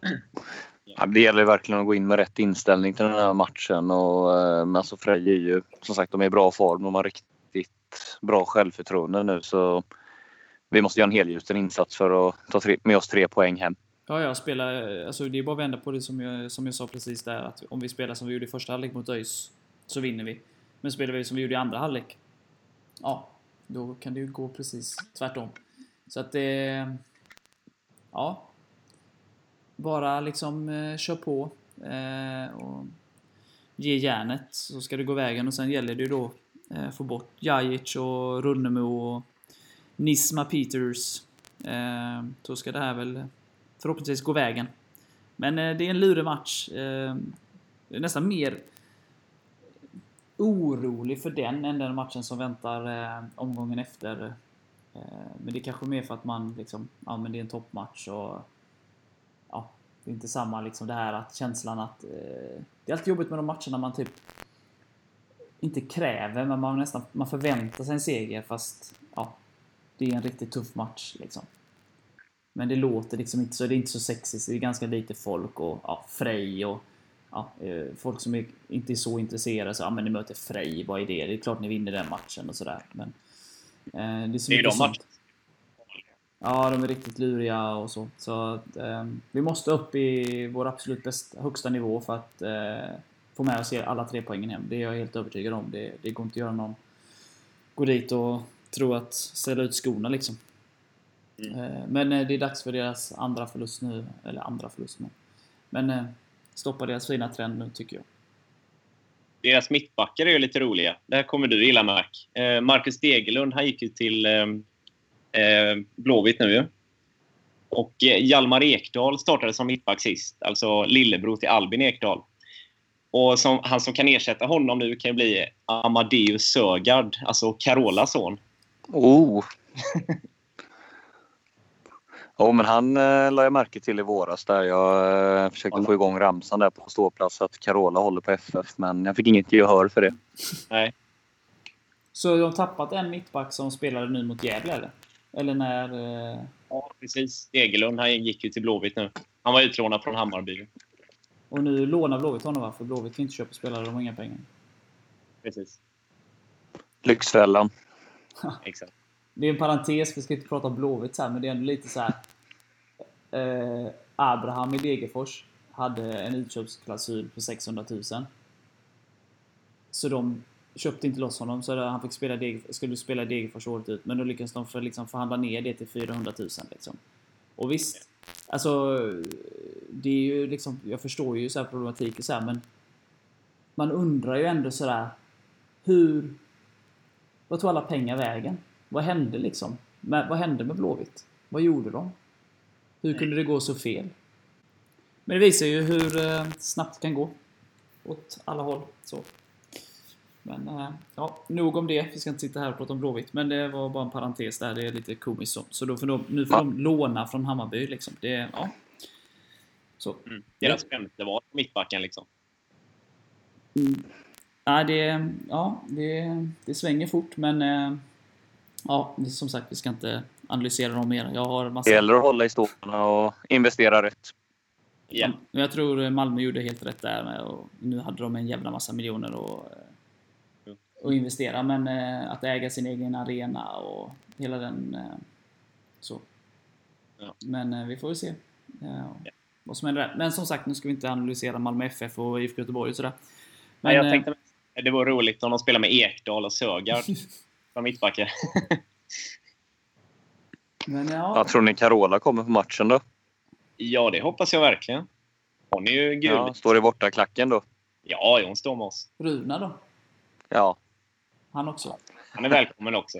Speaker 2: Ja, det gäller verkligen att gå in med rätt inställning till den här matchen. Och, eh, men alltså Frej är ju som sagt de är i bra form. De har riktigt bra självförtroende nu. Så vi måste göra en helgjuten insats för att ta tre, med oss tre poäng hem.
Speaker 1: Ja, jag spelar, alltså det är bara att vända på det som jag, som jag sa precis där. Att om vi spelar som vi gjorde i första halvlek mot ÖIS så vinner vi. Men spelar vi som vi gjorde i andra halvlek, ja, då kan det ju gå precis tvärtom. Så att det... Ja. Bara liksom eh, kör på eh, och ge järnet så ska det gå vägen och sen gäller det ju då eh, få bort Jajic och Runnemo och Nisma Peters. Eh, så ska det här väl förhoppningsvis gå vägen. Men eh, det är en lurig match. Eh, jag är nästan mer orolig för den än den matchen som väntar eh, omgången efter. Eh, men det är kanske mer för att man liksom, ja men det är en toppmatch och det är inte samma liksom det här att känslan att eh, det är alltid jobbigt med de matcherna man typ inte kräver men man nästan man förväntar sig en seger fast ja, det är en riktigt tuff match liksom. Men det låter liksom inte så, det är inte så sexigt, det är ganska lite folk och ja, Frej och ja, eh, folk som är, inte är så intresserade så ja men ni möter Frej, vad är det? Det är klart ni vinner den matchen och sådär. Men eh, det är så
Speaker 3: Det är de matcherna.
Speaker 1: Ja, de är riktigt luriga och så. Så eh, vi måste upp i vår absolut bästa, högsta nivå för att eh, få med oss alla tre poängen hem. Det är jag helt övertygad om. Det, det går inte att göra någon... Gå dit och tro att ställa ut skorna liksom.
Speaker 3: Mm.
Speaker 1: Eh, men eh, det är dags för deras andra förlust nu. Eller andra förlust men... Men eh, stoppa deras fina trend nu tycker jag.
Speaker 3: Deras mittbackar är ju lite roliga. Det här kommer du gilla, Mark. Eh, Marcus Degerlund, han gick ju till eh, eh, Blåvitt nu ju. Och eh, Hjalmar Ekdal startade som mittback sist. Alltså lillebror till Albin Ekdal. Och som, han som kan ersätta honom nu kan ju bli Amadeus Sögaard, alltså Carolas son.
Speaker 2: Oh! Jo, men han eh, la jag märke till i våras där. Jag eh, försökte få igång ramsan där på ståplats att Carola håller på FF, men jag fick inget gehör för det.
Speaker 3: Nej.
Speaker 1: Så de har tappat en mittback som spelade nu mot Gävle eller? Eller när... Eh,
Speaker 3: Ja, precis. Degerlund, han gick ju till Blåvitt nu. Han var utlånad från Hammarby.
Speaker 1: och nu lånar Blåvitt honom va? För Blåvitt kan inte köpa spelare, de har inga pengar.
Speaker 3: Precis.
Speaker 2: Lyxfällan.
Speaker 3: Exakt.
Speaker 1: Det är en parentes, vi ska inte prata om Blåvitt så här, men det är ändå lite så här. Eh, Abraham i Degerfors hade en utköpsklausul på 600 000. Så de köpte inte loss honom, så han fick spela Deg, skulle spela Degerfors året ut. Men då lyckades de för, liksom, förhandla ner det till 400 000. Liksom. Och visst, alltså det är ju liksom, jag förstår ju så här problematik och så här, men man undrar ju ändå sådär hur vad tog alla pengar vägen? Vad hände liksom? Men, vad hände med Blåvitt? Vad gjorde de? Hur kunde det gå så fel? Men det visar ju hur eh, snabbt det kan gå. Åt alla håll. Så. Men eh, ja, nog om det. Vi ska inte sitta här och prata om Blåvitt. Men det var bara en parentes där. Det är lite komiskt så. Så då får de, nu får
Speaker 2: Ja.
Speaker 1: de låna från Hammarby liksom. Det, ja. Så.
Speaker 3: Mm. Deras femte på mittbacken liksom.
Speaker 1: Nej, det, ja, det, det svänger fort men eh, ja, som sagt vi ska inte analysera dem mer. Jag har massa...
Speaker 2: Det gäller att hålla i stålarna och investera rätt.
Speaker 3: Ja.
Speaker 1: Men Jag tror Malmö gjorde helt rätt där med och nu hade de en jävla massa miljoner att, eh, att investera. Men eh, att äga sin egen arena och hela den... eh, Så.
Speaker 3: Ja.
Speaker 1: Men eh, vi får väl se eh, vad som händer där. Men som sagt, nu ska vi inte analysera Malmö FF och IFK Göteborg och sådär. Men,
Speaker 3: Men jag
Speaker 1: eh,
Speaker 3: tänkte det vore roligt om de spelar med Ekdal och Sögaard som mittbackar.
Speaker 1: men ja,
Speaker 2: Jag tror ni Carola kommer på matchen då?
Speaker 3: ja, det hoppas jag verkligen. Hon är ju gul.
Speaker 2: Ja,
Speaker 3: Ja,
Speaker 2: står i borta klacken då?
Speaker 3: ja hon står med oss.
Speaker 1: Runa då?
Speaker 2: Ja.
Speaker 1: Han också?
Speaker 3: Han är välkommen också.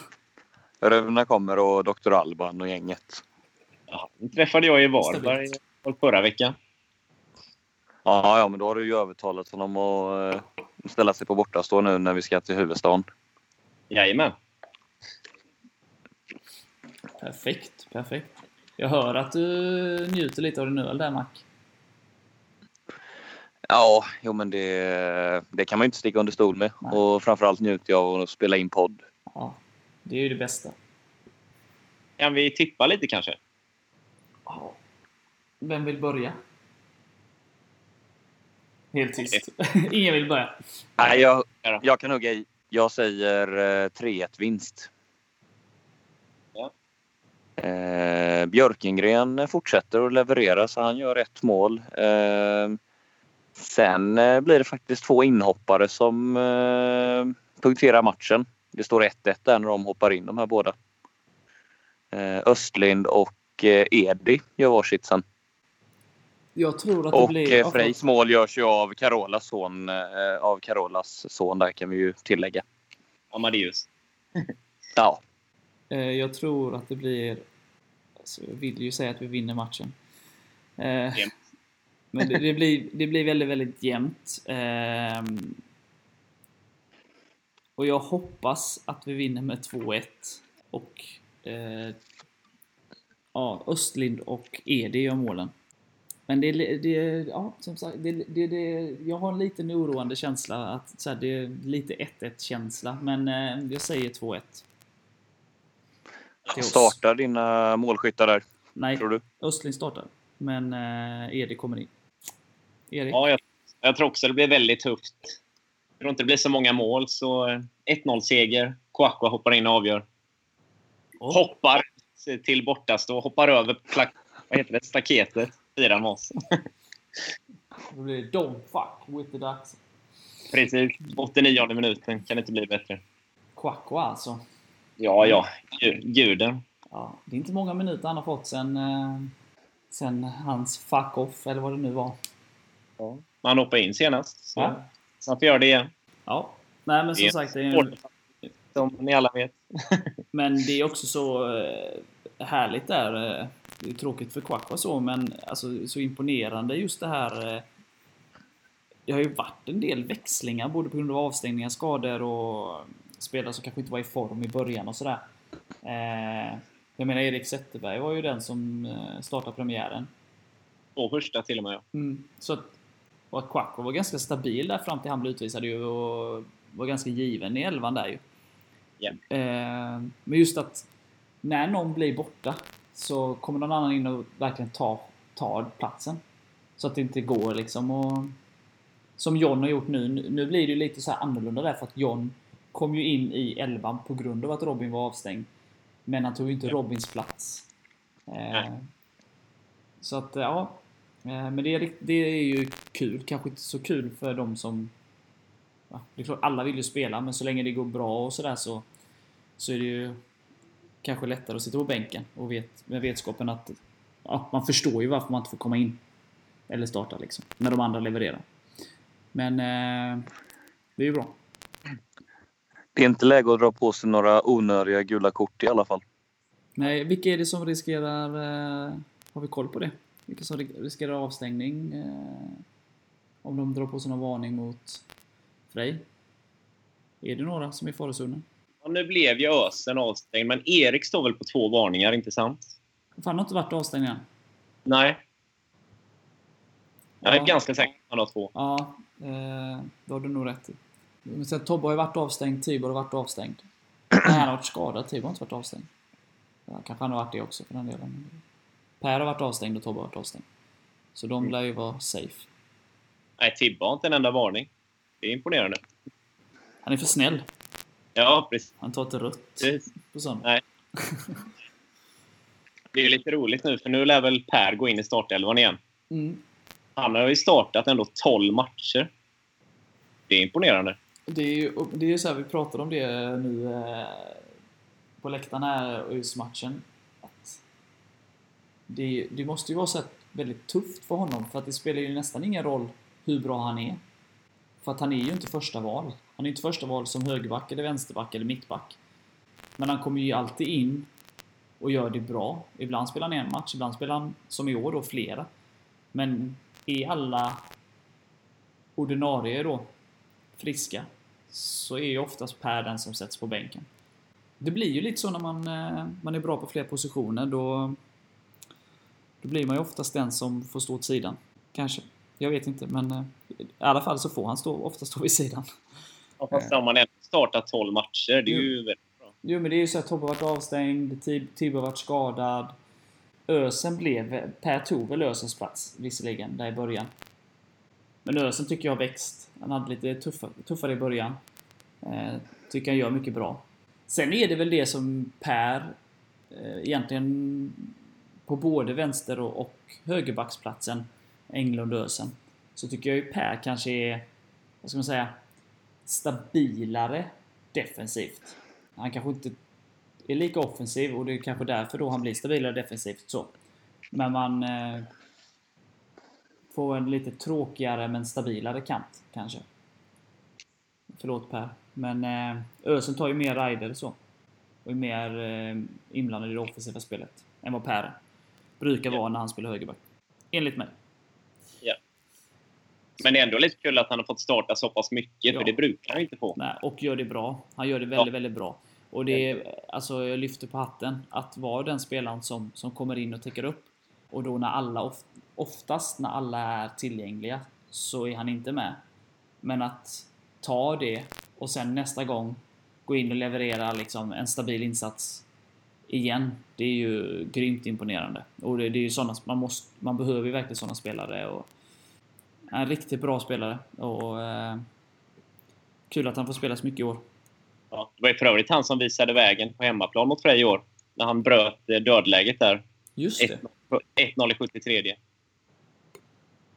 Speaker 2: Runa kommer och Dr. Alban och gänget.
Speaker 3: Ja, träffade jag i Varberg förra veckan.
Speaker 2: Ja, ja, men då har du ju övertalat honom att eh, ställa sig på bortastå nu när vi ska till huvudstaden.
Speaker 3: Jajamän.
Speaker 1: Perfekt, perfekt. Jag hör att du njuter lite av din öl där Mac.
Speaker 2: Ja, jo men det, det kan man ju inte sticka under stol med.
Speaker 1: Nej.
Speaker 2: Och framförallt njuter jag av att spela in podd.
Speaker 1: Ja, det är ju det bästa.
Speaker 3: Kan vi tippa lite kanske?
Speaker 1: Ja. Vem vill börja? Helt tyst. Ingen vill börja.
Speaker 2: Nej, jag, jag kan hugga i. Jag säger eh, 3-1 vinst.
Speaker 3: Ja.
Speaker 2: Eh, Björkengren fortsätter att leverera så han gör ett mål. Eh, sen eh, blir det faktiskt två inhoppare som eh, punkterar matchen. Det står 1-1 där när de hoppar in de här båda. Eh, Östlind och Edi gör varsitt sen.
Speaker 1: Jag tror att det
Speaker 2: Och
Speaker 1: blir...
Speaker 2: eh, Frejs mål görs ju av Carolas son, av Carolas son där kan vi ju tillägga.
Speaker 3: Amadeus.
Speaker 2: Ja,
Speaker 1: Jag tror att det blir... Alltså, jag vill ju säga att vi vinner matchen. Eh. Men det, det, blir, det blir väldigt, väldigt jämnt. Ehm, och jag hoppas att vi vinner med 2-1. Och... Eh, ja, Östlind och Edi gör målen. Men det, det, ja, som sagt, det, det, det, jag har en liten oroande känsla att så här, det är lite 1-1 känsla. Men eh, jag säger 2-1. Till oss.
Speaker 2: startar dina målskyttar där,
Speaker 1: Nej,
Speaker 2: tror du?
Speaker 1: Östlind startar. Men eh, Erik kommer in. Erik?
Speaker 3: Ja, jag, jag tror också det blir väldigt tufft. Jag tror inte det blir så många mål, så eh, 1-0-seger. Kouakoua hoppar in och avgör.
Speaker 1: Åh,
Speaker 3: Hoppar till bortastå, hoppar över plak- vad heter det, staketet, firar med oss.
Speaker 1: Då blir det Don't fuck with the ducks.
Speaker 3: Precis. 89 minuten. Kan inte bli bättre.
Speaker 1: Quacko alltså.
Speaker 3: Ja, ja. Gu- Guden.
Speaker 1: Ja, det är inte många minuter han har fått sen, eh, sen hans fuck off, eller vad det nu var.
Speaker 3: Han hoppade in senast. Så
Speaker 1: Ja.
Speaker 3: han får göra det igen.
Speaker 1: Ja. Nej, men som
Speaker 3: Det-
Speaker 1: sagt, det är,
Speaker 3: Hårt. Som ni alla vet.
Speaker 1: men det är också så eh, härligt där. eh, Det är tråkigt för Quacko så, men alltså, så imponerande just det här. eh, Det har ju varit en del växlingar, både på grund av avstängningar, skador och spelare som kanske inte var i form i början och sådär. Eh, jag menar, Erik Zetterberg var ju den som startade premiären.
Speaker 3: Två första till och med. ja.
Speaker 1: Mm, så att, och att Quacko var ganska stabil där fram till han blev utvisad ju och var ganska given i elvan där ju.
Speaker 3: Ja.
Speaker 1: Eh, men just att när någon blir borta så kommer någon annan in och verkligen tar tar platsen. Så att det inte går liksom och som John har gjort nu. Nu blir det ju lite så här annorlunda där för att John kom ju in i elvan på grund av att Robin var avstängd. Men han tog ju inte Robins plats. Eh, så att ja. Eh, men det är, det är ju kul. Kanske inte så kul för de som... Ja, det är klart, alla vill ju spela, men så länge det går bra och sådär så, så är det ju kanske lättare att sitta på bänken och vet, med vetskapen att ja, man förstår ju varför man inte får komma in. Eller starta liksom, när de andra levererar. Men eh, det är ju bra.
Speaker 2: Det är inte läge att dra på sig några onödiga gula kort i alla fall.
Speaker 1: Nej, vilka är det som riskerar... Eh, har vi koll på det? Vilka som ri- riskerar avstängning? Eh, om de drar på sig någon varning mot Frej? Är det några som är i farozonen?
Speaker 3: Ja, nu blev ju Ösen avstängd, men Erik står väl på två varningar, inte sant?
Speaker 1: Fan, har inte varit avstängd än.
Speaker 3: Nej. Jag är
Speaker 1: Ja.
Speaker 3: ganska säker på att han har två.
Speaker 1: Ja, eh, det har du nog rätt i. Men sen Tobbe har ju varit avstängd, Tibor har varit avstängd. Nej, han har varit skadad. Tibor har inte varit avstängd. Ja, kanske han har varit det också för den delen. Per har varit avstängd och Tobbe har varit avstängd. Så de lär ju vara safe.
Speaker 3: Nej, Tibbe har inte en enda varning. Det är imponerande.
Speaker 1: Han är för snäll.
Speaker 3: Ja, precis.
Speaker 1: Han tar inte rött
Speaker 3: Precis.
Speaker 1: på sånt.
Speaker 3: Nej. Det är lite roligt nu, för nu lär väl Per gå in i startelvan igen.
Speaker 1: Mm.
Speaker 3: Han har ju startat ändå 12 matcher. Det är imponerande.
Speaker 1: Det är ju det är ju så här, vi pratade om det nu eh, på läktaren här och just matchen. Att det, det måste ju vara så här väldigt tufft för honom för att det spelar ju nästan ingen roll hur bra han är. För att han är ju inte första val. Han är inte första val som högerback eller vänsterback eller mittback. Men han kommer ju alltid in och gör det bra. Ibland spelar han en match, ibland spelar han som i år då flera. Men är alla ordinarie då friska så är ju oftast Per den som sätts på bänken. Det blir ju lite så när man, eh, man är bra på fler positioner. Då, då blir man ju oftast den som får stå åt sidan. Kanske. Jag vet inte, men eh, i alla fall så får han stå, ofta stå vid sidan.
Speaker 3: Ja, Fast har man ändå startat 12 matcher, det är ju väldigt bra.
Speaker 1: Jo, men det är ju så att Tobbe har varit avstängd, Tib- Tibbe har varit skadad. Ösen blev... Per tog väl Ösens plats, visserligen, där i början. Men Ösen tycker jag har växt. Han hade lite tuffa, tuffare i början. Eh, tycker han gör mycket bra. Sen är det väl det som Per eh, egentligen på både vänster och, och högerbacksplatsen, Englund och Ösen, så tycker jag ju Per kanske är, vad ska man säga, stabilare defensivt. Han kanske inte är lika offensiv och det är kanske därför då han blir stabilare defensivt så. Men man eh, får en lite tråkigare men stabilare kant kanske. Förlåt Per. Men eh, Ösen tar ju mer rider så. Och är mer eh, inblandad i det offensiva spelet än vad Per är brukar vara när han spelar högerback. Enligt mig.
Speaker 3: Men det är ändå lite kul att han har fått starta så pass mycket,
Speaker 1: Ja.
Speaker 3: för det brukar han inte få.
Speaker 1: Nej, och gör det bra. Han gör det väldigt,
Speaker 3: Ja.
Speaker 1: väldigt bra. Och det är, alltså jag lyfter på hatten. Att vara den spelaren som, som kommer in och täcker upp. Och då när alla, of, oftast när alla är tillgängliga, så är han inte med. Men att ta det och sen nästa gång gå in och leverera liksom en stabil insats igen. Det är ju grymt imponerande. Och det, det är ju såna, man, måste, man behöver ju verkligen sådana spelare. Och en riktigt bra spelare. Och eh, Kul att han får spela så mycket i år.
Speaker 3: Ja, det var ju för övrigt han som visade vägen på hemmaplan mot Frej i år. När han bröt eh, dödläget där.
Speaker 1: Just det.
Speaker 3: 1-0 i 73.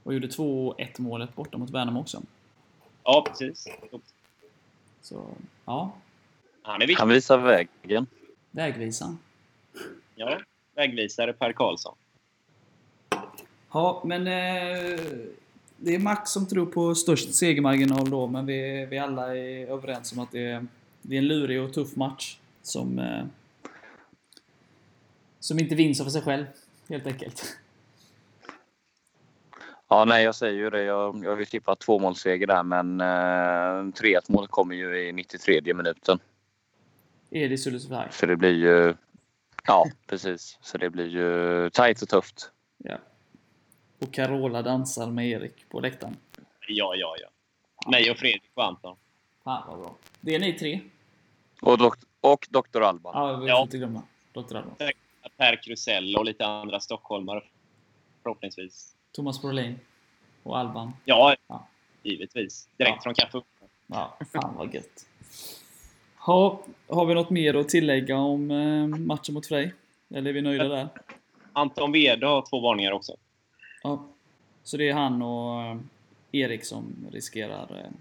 Speaker 1: Och gjorde 2-1 målet borta mot Värnamo också.
Speaker 3: Ja, precis.
Speaker 1: Så, ja.
Speaker 3: Han är.
Speaker 2: Han visar vägen.
Speaker 1: Vägvisaren.
Speaker 3: Ja, vägvisare Per Karlsson.
Speaker 1: Ja, men eh, det är Max som tror på störst segermarginal då, men vi, vi alla är överens om att det är, det är en lurig och tuff match som, eh, som inte vinns av sig själv, helt enkelt.
Speaker 2: Ja, nej, jag säger ju det. Jag, jag har ju tippat två målseger där, men eh, 3-1 mål kommer ju i 93 minuten.
Speaker 1: Edis Ulricehamn.
Speaker 2: Så det blir ju... Ja, precis. Så det blir ju tajt och tufft.
Speaker 1: Ja. Och Carola dansar med Erik på läktaren.
Speaker 3: Ja, ja, ja. Mig och Fredrik och Anton.
Speaker 1: Fan vad bra. Det är ni tre.
Speaker 2: Och, dok- och Dr. Alban.
Speaker 1: Ja, vi får
Speaker 3: Ja.
Speaker 1: inte glömma. Dr. Alban.
Speaker 3: Per Krusell och lite andra stockholmare. Förhoppningsvis.
Speaker 1: Thomas Brolin. Och Alban.
Speaker 3: Ja,
Speaker 1: Ja.
Speaker 3: givetvis. Direkt
Speaker 1: Ja.
Speaker 3: från Kaffe.
Speaker 1: Ja, fan vad gött. Ha, har vi något mer att tillägga om eh, matchen mot Frej? Eller är vi nöjda där?
Speaker 3: Anton Wede har två varningar också.
Speaker 1: Ja. Så det är han och eh, Erik som riskerar eh,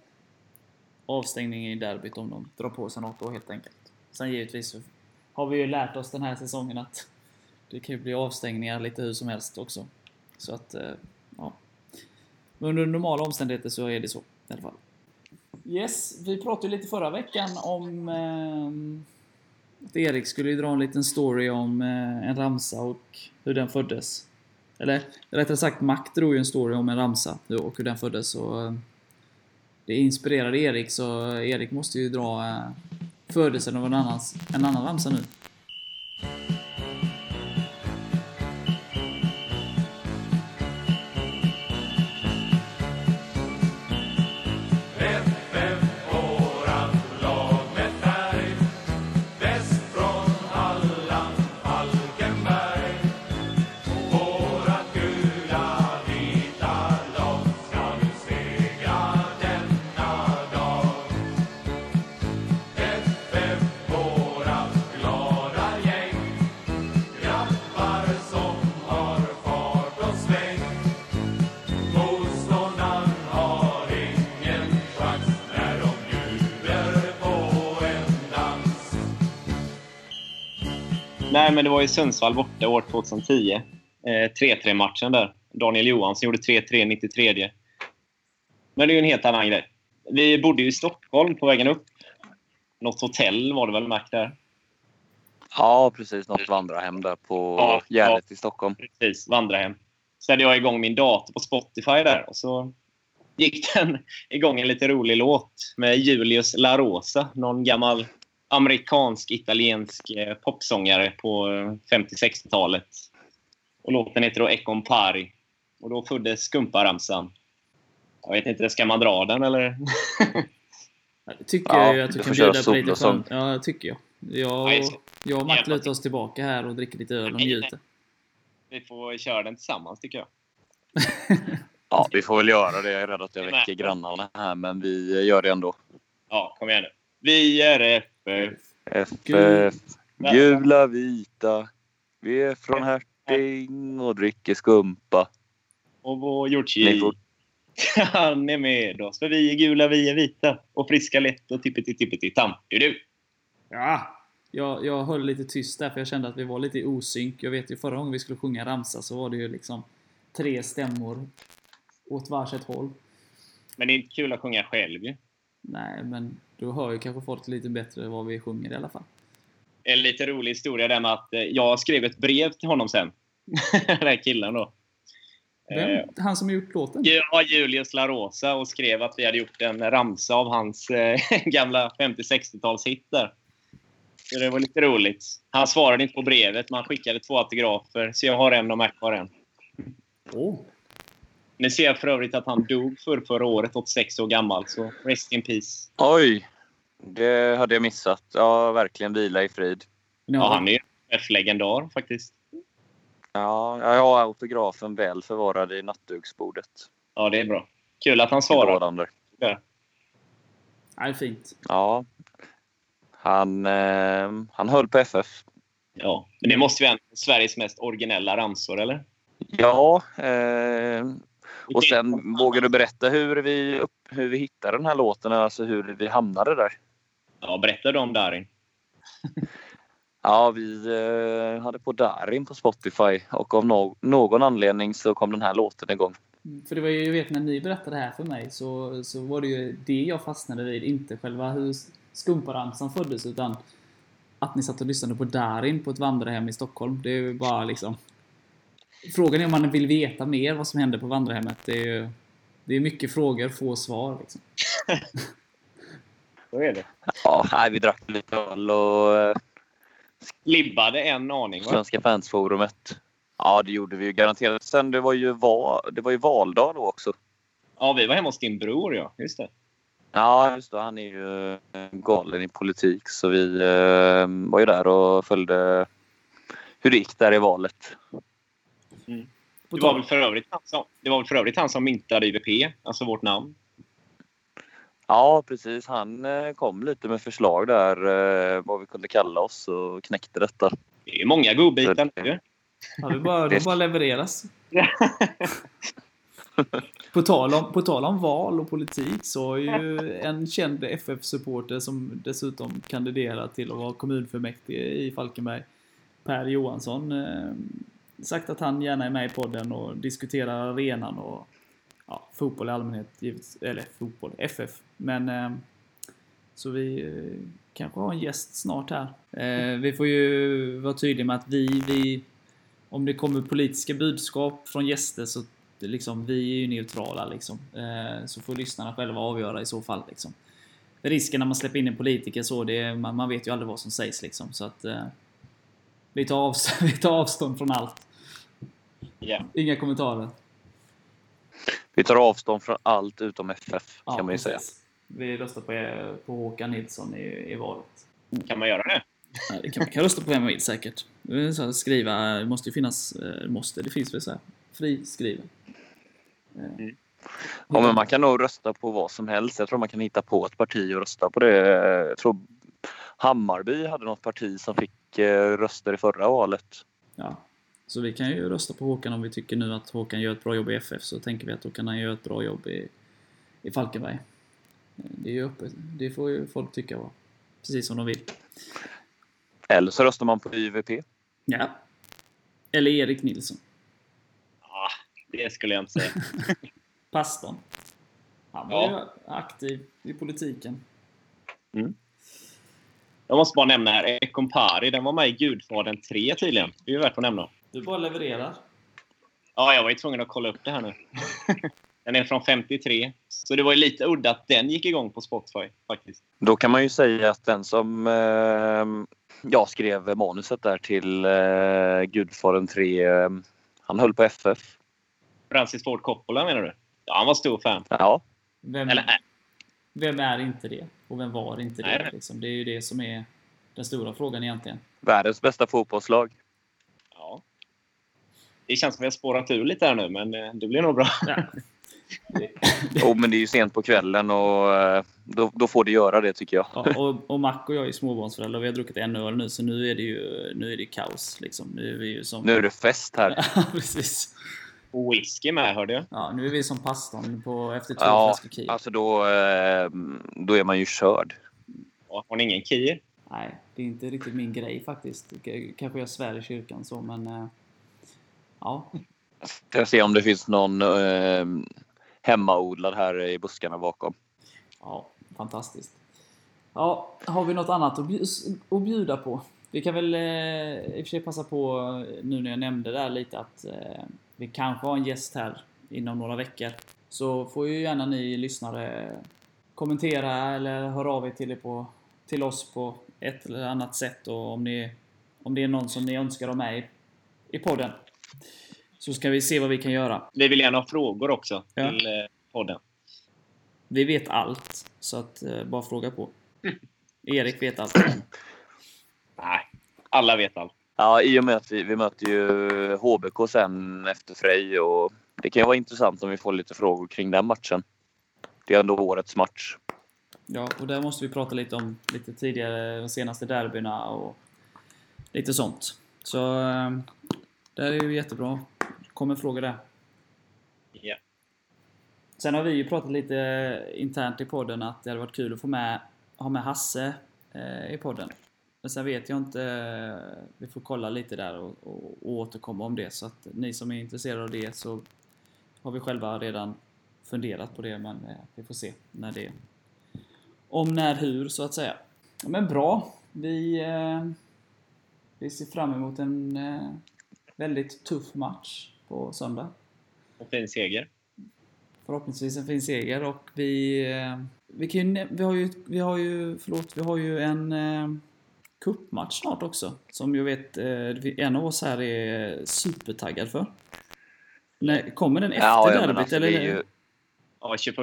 Speaker 1: avstängning i derbyt om de drar på sig något då helt enkelt. Sen givetvis har vi ju lärt oss den här säsongen att det kan ju bli avstängningar lite hur som helst också. Så att, ja. Men under normala omständigheter så är det så i alla fall. Yes, vi pratade ju lite förra veckan om eh, att Erik skulle dra en liten story om eh, en ramsa och hur den föddes. Eller rättare sagt, Mac drog ju en story om en ramsa och hur den föddes. Och, eh, det inspirerade Erik, så Erik måste ju dra eh, födelsen av en, annans, en annan ramsa nu.
Speaker 3: Nej, men det var ju Sundsvall borta år 2010. Eh, 3-3 matchen där. Daniel Johansson gjorde 3-3 93. Men det är ju en helt annan grej. Vi bodde ju i Stockholm på vägen upp. Något hotell var det väl, Mac, där?
Speaker 2: Ja, precis. Något vandrarhem där på
Speaker 3: Ja,
Speaker 2: Gärdet i Stockholm.
Speaker 3: Precis, vandrarhem. Så hade jag igång min dator på Spotify där och så gick den igång en lite rolig låt med Julius La Rosa, någon gammal amerikansk-italiensk eh, popsångare på eh, 50-60-talet. Och låten heter då Econ Pari. Och då föddes Skumpa-ramsan. Jag vet inte, ska man dra den eller?
Speaker 1: Det tycker
Speaker 2: Ja,
Speaker 1: jag att du
Speaker 2: du
Speaker 1: kan bjuda på lite skönt. Ja, det tycker jag. Jag, och- jag och Matt lutar oss tillbaka här och dricker lite öl och njuter.
Speaker 3: Vi får köra den tillsammans tycker jag.
Speaker 2: Ja, vi får väl göra det. Jag är rädd att jag väcker grannarna här, men vi gör det ändå.
Speaker 3: Ja, kom igen nu. Vi är FF.
Speaker 2: FF, gula, vita. Vi är från Herting och dricker skumpa.
Speaker 3: Och vår
Speaker 2: får-
Speaker 3: han är med oss. För vi är gula, vi är vita. Och friska lätt och tippeti tippeti tam. Du du.
Speaker 1: Ja! Jag, jag höll lite tyst där för jag kände att vi var lite i osynk. Jag vet ju förra gången vi skulle sjunga ramsa så var det ju liksom tre stämmor åt varsitt håll.
Speaker 3: Men det är inte kul att sjunga själv ju.
Speaker 1: Nej, men då hör ju kanske folk lite bättre vad vi sjunger i alla fall.
Speaker 3: En lite rolig historia där med att eh, jag skrev ett brev till honom sen. Den här killen då. Eh,
Speaker 1: Vem? Han som har gjort låten?
Speaker 3: Ja, Julius La Rosa och skrev att vi hade gjort en ramsa av hans eh, gamla 50-60-talshit där. Så det var lite roligt. Han svarade inte på brevet, men han skickade två autografer. Så jag har en och Mac har en.
Speaker 1: Åh!
Speaker 3: Nu ser jag för övrigt att han dog för förra året, 86 år gammal. Så rest in peace.
Speaker 2: Oj! Det hade jag missat. Ja, verkligen vila i frid.
Speaker 3: Ja,
Speaker 1: har,
Speaker 3: han är ju en legendar faktiskt.
Speaker 2: Ja, jag har autografen väl förvarad i nattduksbordet.
Speaker 3: Ja, det är bra. Kul att han svarar.
Speaker 1: Ja, det är fint.
Speaker 2: Ja. Han, eh, han höll på FF.
Speaker 3: Ja, men det måste ju vara en Sveriges mest originella ramsor, eller?
Speaker 2: Ja. Eh, och sen vågar du berätta hur vi, upp, hur vi hittade den här låten, alltså hur vi hamnade där?
Speaker 3: Ja, berätta du om Darin.
Speaker 2: Ja, vi eh, hade på Darin på Spotify och av no någon anledning så kom den här låten igång.
Speaker 1: Mm, För det var ju, jag vet när ni berättade det här för mig så, så var det ju det jag fastnade vid. Inte själva hur Skumparamsan föddes utan att ni satt och lyssnade på Darin på ett vandrarhem i Stockholm. Det är ju bara liksom... Frågan är om man vill veta mer vad som hände på vandrarhemmet. Det är ju... Det är mycket frågor, få svar liksom.
Speaker 3: Så är det.
Speaker 2: Ja, nej, vi drack lite öl och eh,
Speaker 3: Libbade en aning, va?
Speaker 2: Svenska fansforumet. Ja, det gjorde vi ju garanterat. Sen det var ju, val, det var ju valdag då också.
Speaker 3: Ja, vi var hemma hos din bror, ja. Just det.
Speaker 2: Ja, just det. Han är ju eh, galen i politik så vi eh, var ju där och följde hur det gick där i valet.
Speaker 1: På
Speaker 3: Det var, väl för övrigt han som, det var väl för övrigt han som myntade IVP, alltså vårt namn.
Speaker 2: Ja, precis. Han eh, kom lite med förslag där eh, vad vi kunde kalla oss och knäckte detta.
Speaker 3: Det är många godbitar nu.
Speaker 1: Ja, det bara, det bara levereras. På tal, om, på tal om val och politik så har ju en känd FF-supporter som dessutom kandiderar till att vara kommunfullmäktige i Falkenberg, Per Johansson, eh, sagt att han gärna är med i podden och diskuterar arenan och ja, fotboll i allmänhet, givetvis, eller fotboll, FF. Men eh, så vi eh, kanske har en gäst snart här. Eh, vi får ju vara tydliga med att vi, vi om det kommer politiska budskap från gäster så liksom, vi är ju neutrala liksom. Eh, så får lyssnarna själva avgöra i så fall liksom. Risken när man släpper in en politiker så, det är, man, man vet ju aldrig vad som sägs liksom. Så att eh, vi, tar avstånd, vi tar avstånd från allt.
Speaker 3: Ja.
Speaker 1: Inga kommentarer.
Speaker 2: Vi tar avstånd från allt utom FF
Speaker 1: Ja,
Speaker 2: kan man ju säga.
Speaker 1: precis. Vi röstar på, på Håkan Nilsson i, i valet.
Speaker 3: Kan man göra det?
Speaker 1: Ja, det kan, man kan rösta på vem man vill säkert. Så skriva, det måste ju finnas, eh, måste, det finns väl så här, friskriven. Eh,
Speaker 2: Ja, men man kan nog rösta på vad som helst. Jag tror man kan hitta på ett parti och rösta på det. Jag tror Hammarby hade något parti som fick eh, röster i förra valet.
Speaker 1: Ja. Så vi kan ju rösta på Håkan om vi tycker nu att Håkan gör ett bra jobb i FF så tänker vi att då kan han göra ett bra jobb i, i Falkenberg. Det är ju öppet. Det får ju folk tycka va. Precis som de vill.
Speaker 2: Eller så röstar man på YVP.
Speaker 1: Ja. Eller Erik Nilsson.
Speaker 3: Ja, det skulle jag inte säga.
Speaker 1: Pastorn. Han var
Speaker 3: Ja.
Speaker 1: ju aktiv i politiken.
Speaker 3: Jag måste bara nämna här, Ekompari, den var med i Gudfadern 3 tydligen. Det är ju värt att nämna.
Speaker 1: Du bara levererar.
Speaker 3: Ja, jag var ju tvungen att kolla upp det här nu. den är från 53. Så det var ju lite udda att den gick igång på Spotify faktiskt.
Speaker 2: Då kan man ju säga att den som eh, jag skrev manuset där till eh, Gudfadern 3, eh, han höll på FF.
Speaker 3: Francis Ford Coppola menar du? Ja, han var stor fan.
Speaker 2: Ja,
Speaker 1: Vem,
Speaker 3: Eller
Speaker 1: vem är inte det? Och vem var inte det?
Speaker 3: nej.
Speaker 1: Liksom? Det är ju det som är den stora frågan egentligen.
Speaker 2: världens bästa fotbollslag.
Speaker 3: Det känns som vi har spårat ur lite här nu, men eh, det blir nog bra.
Speaker 1: Ja.
Speaker 2: Jo, men det är ju sent på kvällen och eh, då, då får det göra det tycker jag.
Speaker 1: Ja, och, och Mac och jag är småbarnsföräldrar och vi har druckit en öl nu så nu är det ju nu är det kaos. Liksom. Nu är vi ju som...
Speaker 2: Nu är det fest här.
Speaker 1: Ja, precis.
Speaker 3: Och whisky med, hörde jag.
Speaker 1: Ja, nu är vi som pastorn på, efter två
Speaker 2: Ja,
Speaker 1: flaskor Kiel.
Speaker 2: alltså då, eh, då är man ju körd.
Speaker 3: Ja, Har ni ingen Kier?
Speaker 1: Nej, det är inte riktigt min grej faktiskt. Kanske jag svär i kyrkan så, men... Ja,
Speaker 2: Ska jag se om det finns någon eh, hemmaodlad här i buskarna bakom.
Speaker 1: ja fantastiskt. Ja, har vi något annat att bju- att bjuda på? Vi kan väl eh, i och för sig passa på eh, nu när jag nämnde där lite att eh, vi kanske har en gäst här inom några veckor. Så får ju gärna ni lyssnare kommentera eller höra av er till, er på, till oss på ett eller annat sätt och om, ni, om det är någon som ni önskar ha med i, i podden. Så ska vi se vad vi kan göra.
Speaker 3: Vi vill gärna ha frågor också
Speaker 1: Ja.
Speaker 3: till eh, podden.
Speaker 1: Vi vet allt, så att eh, bara fråga på. Erik vet allt.
Speaker 3: Nej, alla vet allt.
Speaker 2: Ja, i och med att vi, vi möter ju HBK sen efter Frej och det kan ju vara intressant om vi får lite frågor kring den matchen. Det är ändå årets match.
Speaker 1: Ja, och där måste vi prata lite om lite tidigare, de senaste derbyna och lite sånt. Så eh, det är ju jättebra. kommer frågor där.
Speaker 3: Ja.
Speaker 1: Sen har vi ju pratat lite internt i podden att det hade varit kul att få med, ha med Hasse eh, i podden. Men sen vet jag inte, eh, vi får kolla lite där och, och, och återkomma om det. Så att ni som är intresserade av det så har vi själva redan funderat på det men eh, vi får se när det om när hur så att säga. Men bra. Vi, eh, vi ser fram emot en eh, väldigt tuff match på söndag.
Speaker 3: Och fin seger.
Speaker 1: Förhoppningsvis en fin seger och vi... Eh, vi, kan ju, vi har ju... Vi har ju... Förlåt, vi har ju en eh, cupmatch snart också. Som jag vet eh, en av oss här är supertaggad för. Nej, kommer den efter
Speaker 2: Ja,
Speaker 1: derbyt
Speaker 2: alltså,
Speaker 1: eller?
Speaker 2: det är ju,
Speaker 3: Ja, 21.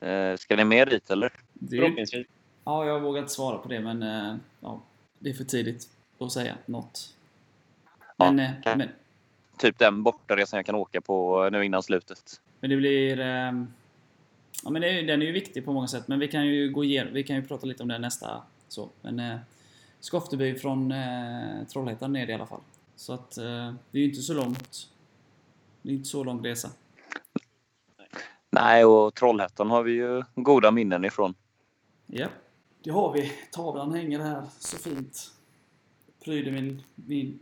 Speaker 2: eh, ska ni med dit eller?
Speaker 1: Det
Speaker 3: Förhoppningsvis.
Speaker 1: ja, jag vågar inte svara på det men eh, ja, det är för tidigt att säga något.
Speaker 2: Ja,
Speaker 1: Men, eh,
Speaker 2: okej.
Speaker 1: men,
Speaker 2: Typ den bortaresan jag kan åka på nu innan slutet.
Speaker 1: men det blir... Eh, ja, men det, är- den är ju viktig på många sätt men vi kan ju gå igenom, vi kan ju prata lite om det nästa så. Men eh, Skofteby från eh, Trollhättan ner i alla fall. Så att eh, det är ju inte så långt. Det är inte så lång resa.
Speaker 2: Nej, och Trollhättan har vi ju goda minnen ifrån.
Speaker 1: Ja. Det har vi. Tavlan hänger här så fint. Pryder min, min,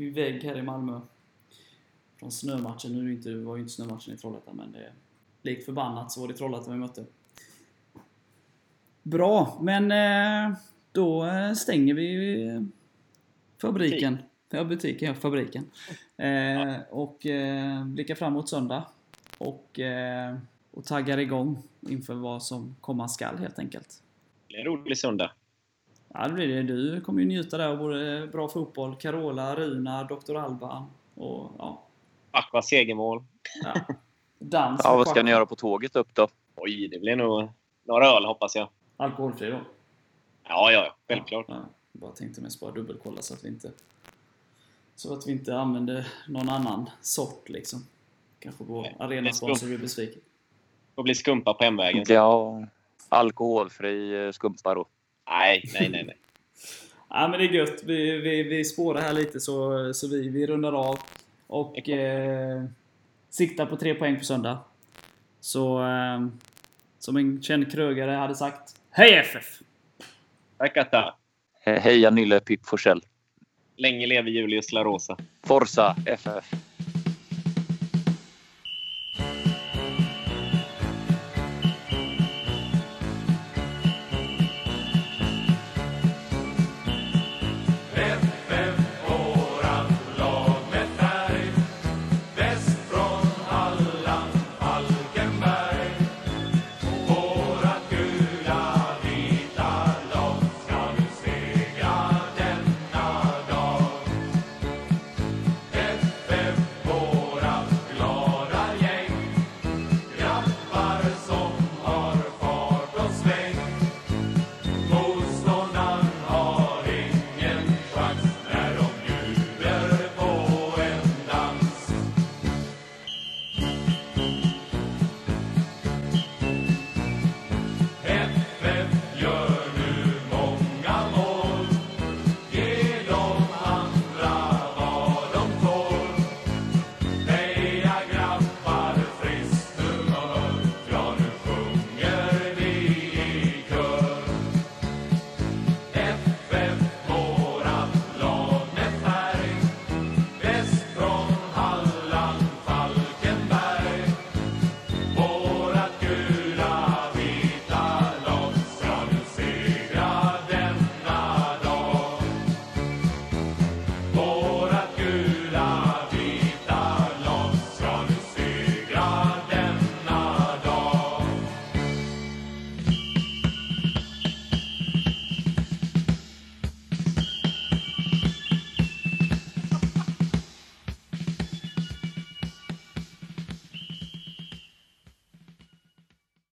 Speaker 1: min vägg här i Malmö. Från snömatchen. Nu inte, var ju inte snömatchen i Trollhättan men det, likt förbannat så var det Trollhättan vi mötte. Bra, men eh, då eh, stänger vi eh, fabriken. Ja, butiken, ja, fabriken. Eh, och eh, blickar fram mot söndag. och, eh, och taggar igång inför vad som komma skall helt enkelt.
Speaker 3: Det blir en rolig söndag.
Speaker 1: Ja, det blir det. Du kommer ju njuta där av både bra fotboll, Carola, Runa, Dr. Alban och ja.
Speaker 3: Aqua segermål.
Speaker 1: ja. Dans.
Speaker 2: Ja, vad ska ni göra på tåget upp då?
Speaker 3: Oj, det blir nog några öl hoppas jag.
Speaker 1: Alkoholfri då?
Speaker 3: Ja, ja, ja. Självklart.
Speaker 1: Ja, jag bara tänkte mest bara dubbelkolla så att vi inte så att vi inte använder någon annan sort liksom. Kanske vår arenasponsor blir besviken.
Speaker 3: Får bli skumpa på hemvägen.
Speaker 2: Ja, alkoholfri eh, skumpa då.
Speaker 3: Nej, nej, nej. nej.
Speaker 1: Ja men det är gött. Vi, vi, vi spårar här lite så, så vi, vi rundar av. Och eh, siktar på tre poäng på söndag. Så eh, som en känd krögare hade sagt Hej FF!
Speaker 3: Tack Atta.
Speaker 2: He- Heja Nylle Pip Forsell.
Speaker 3: Länge leve Julius La Rosa.
Speaker 2: Forza FF.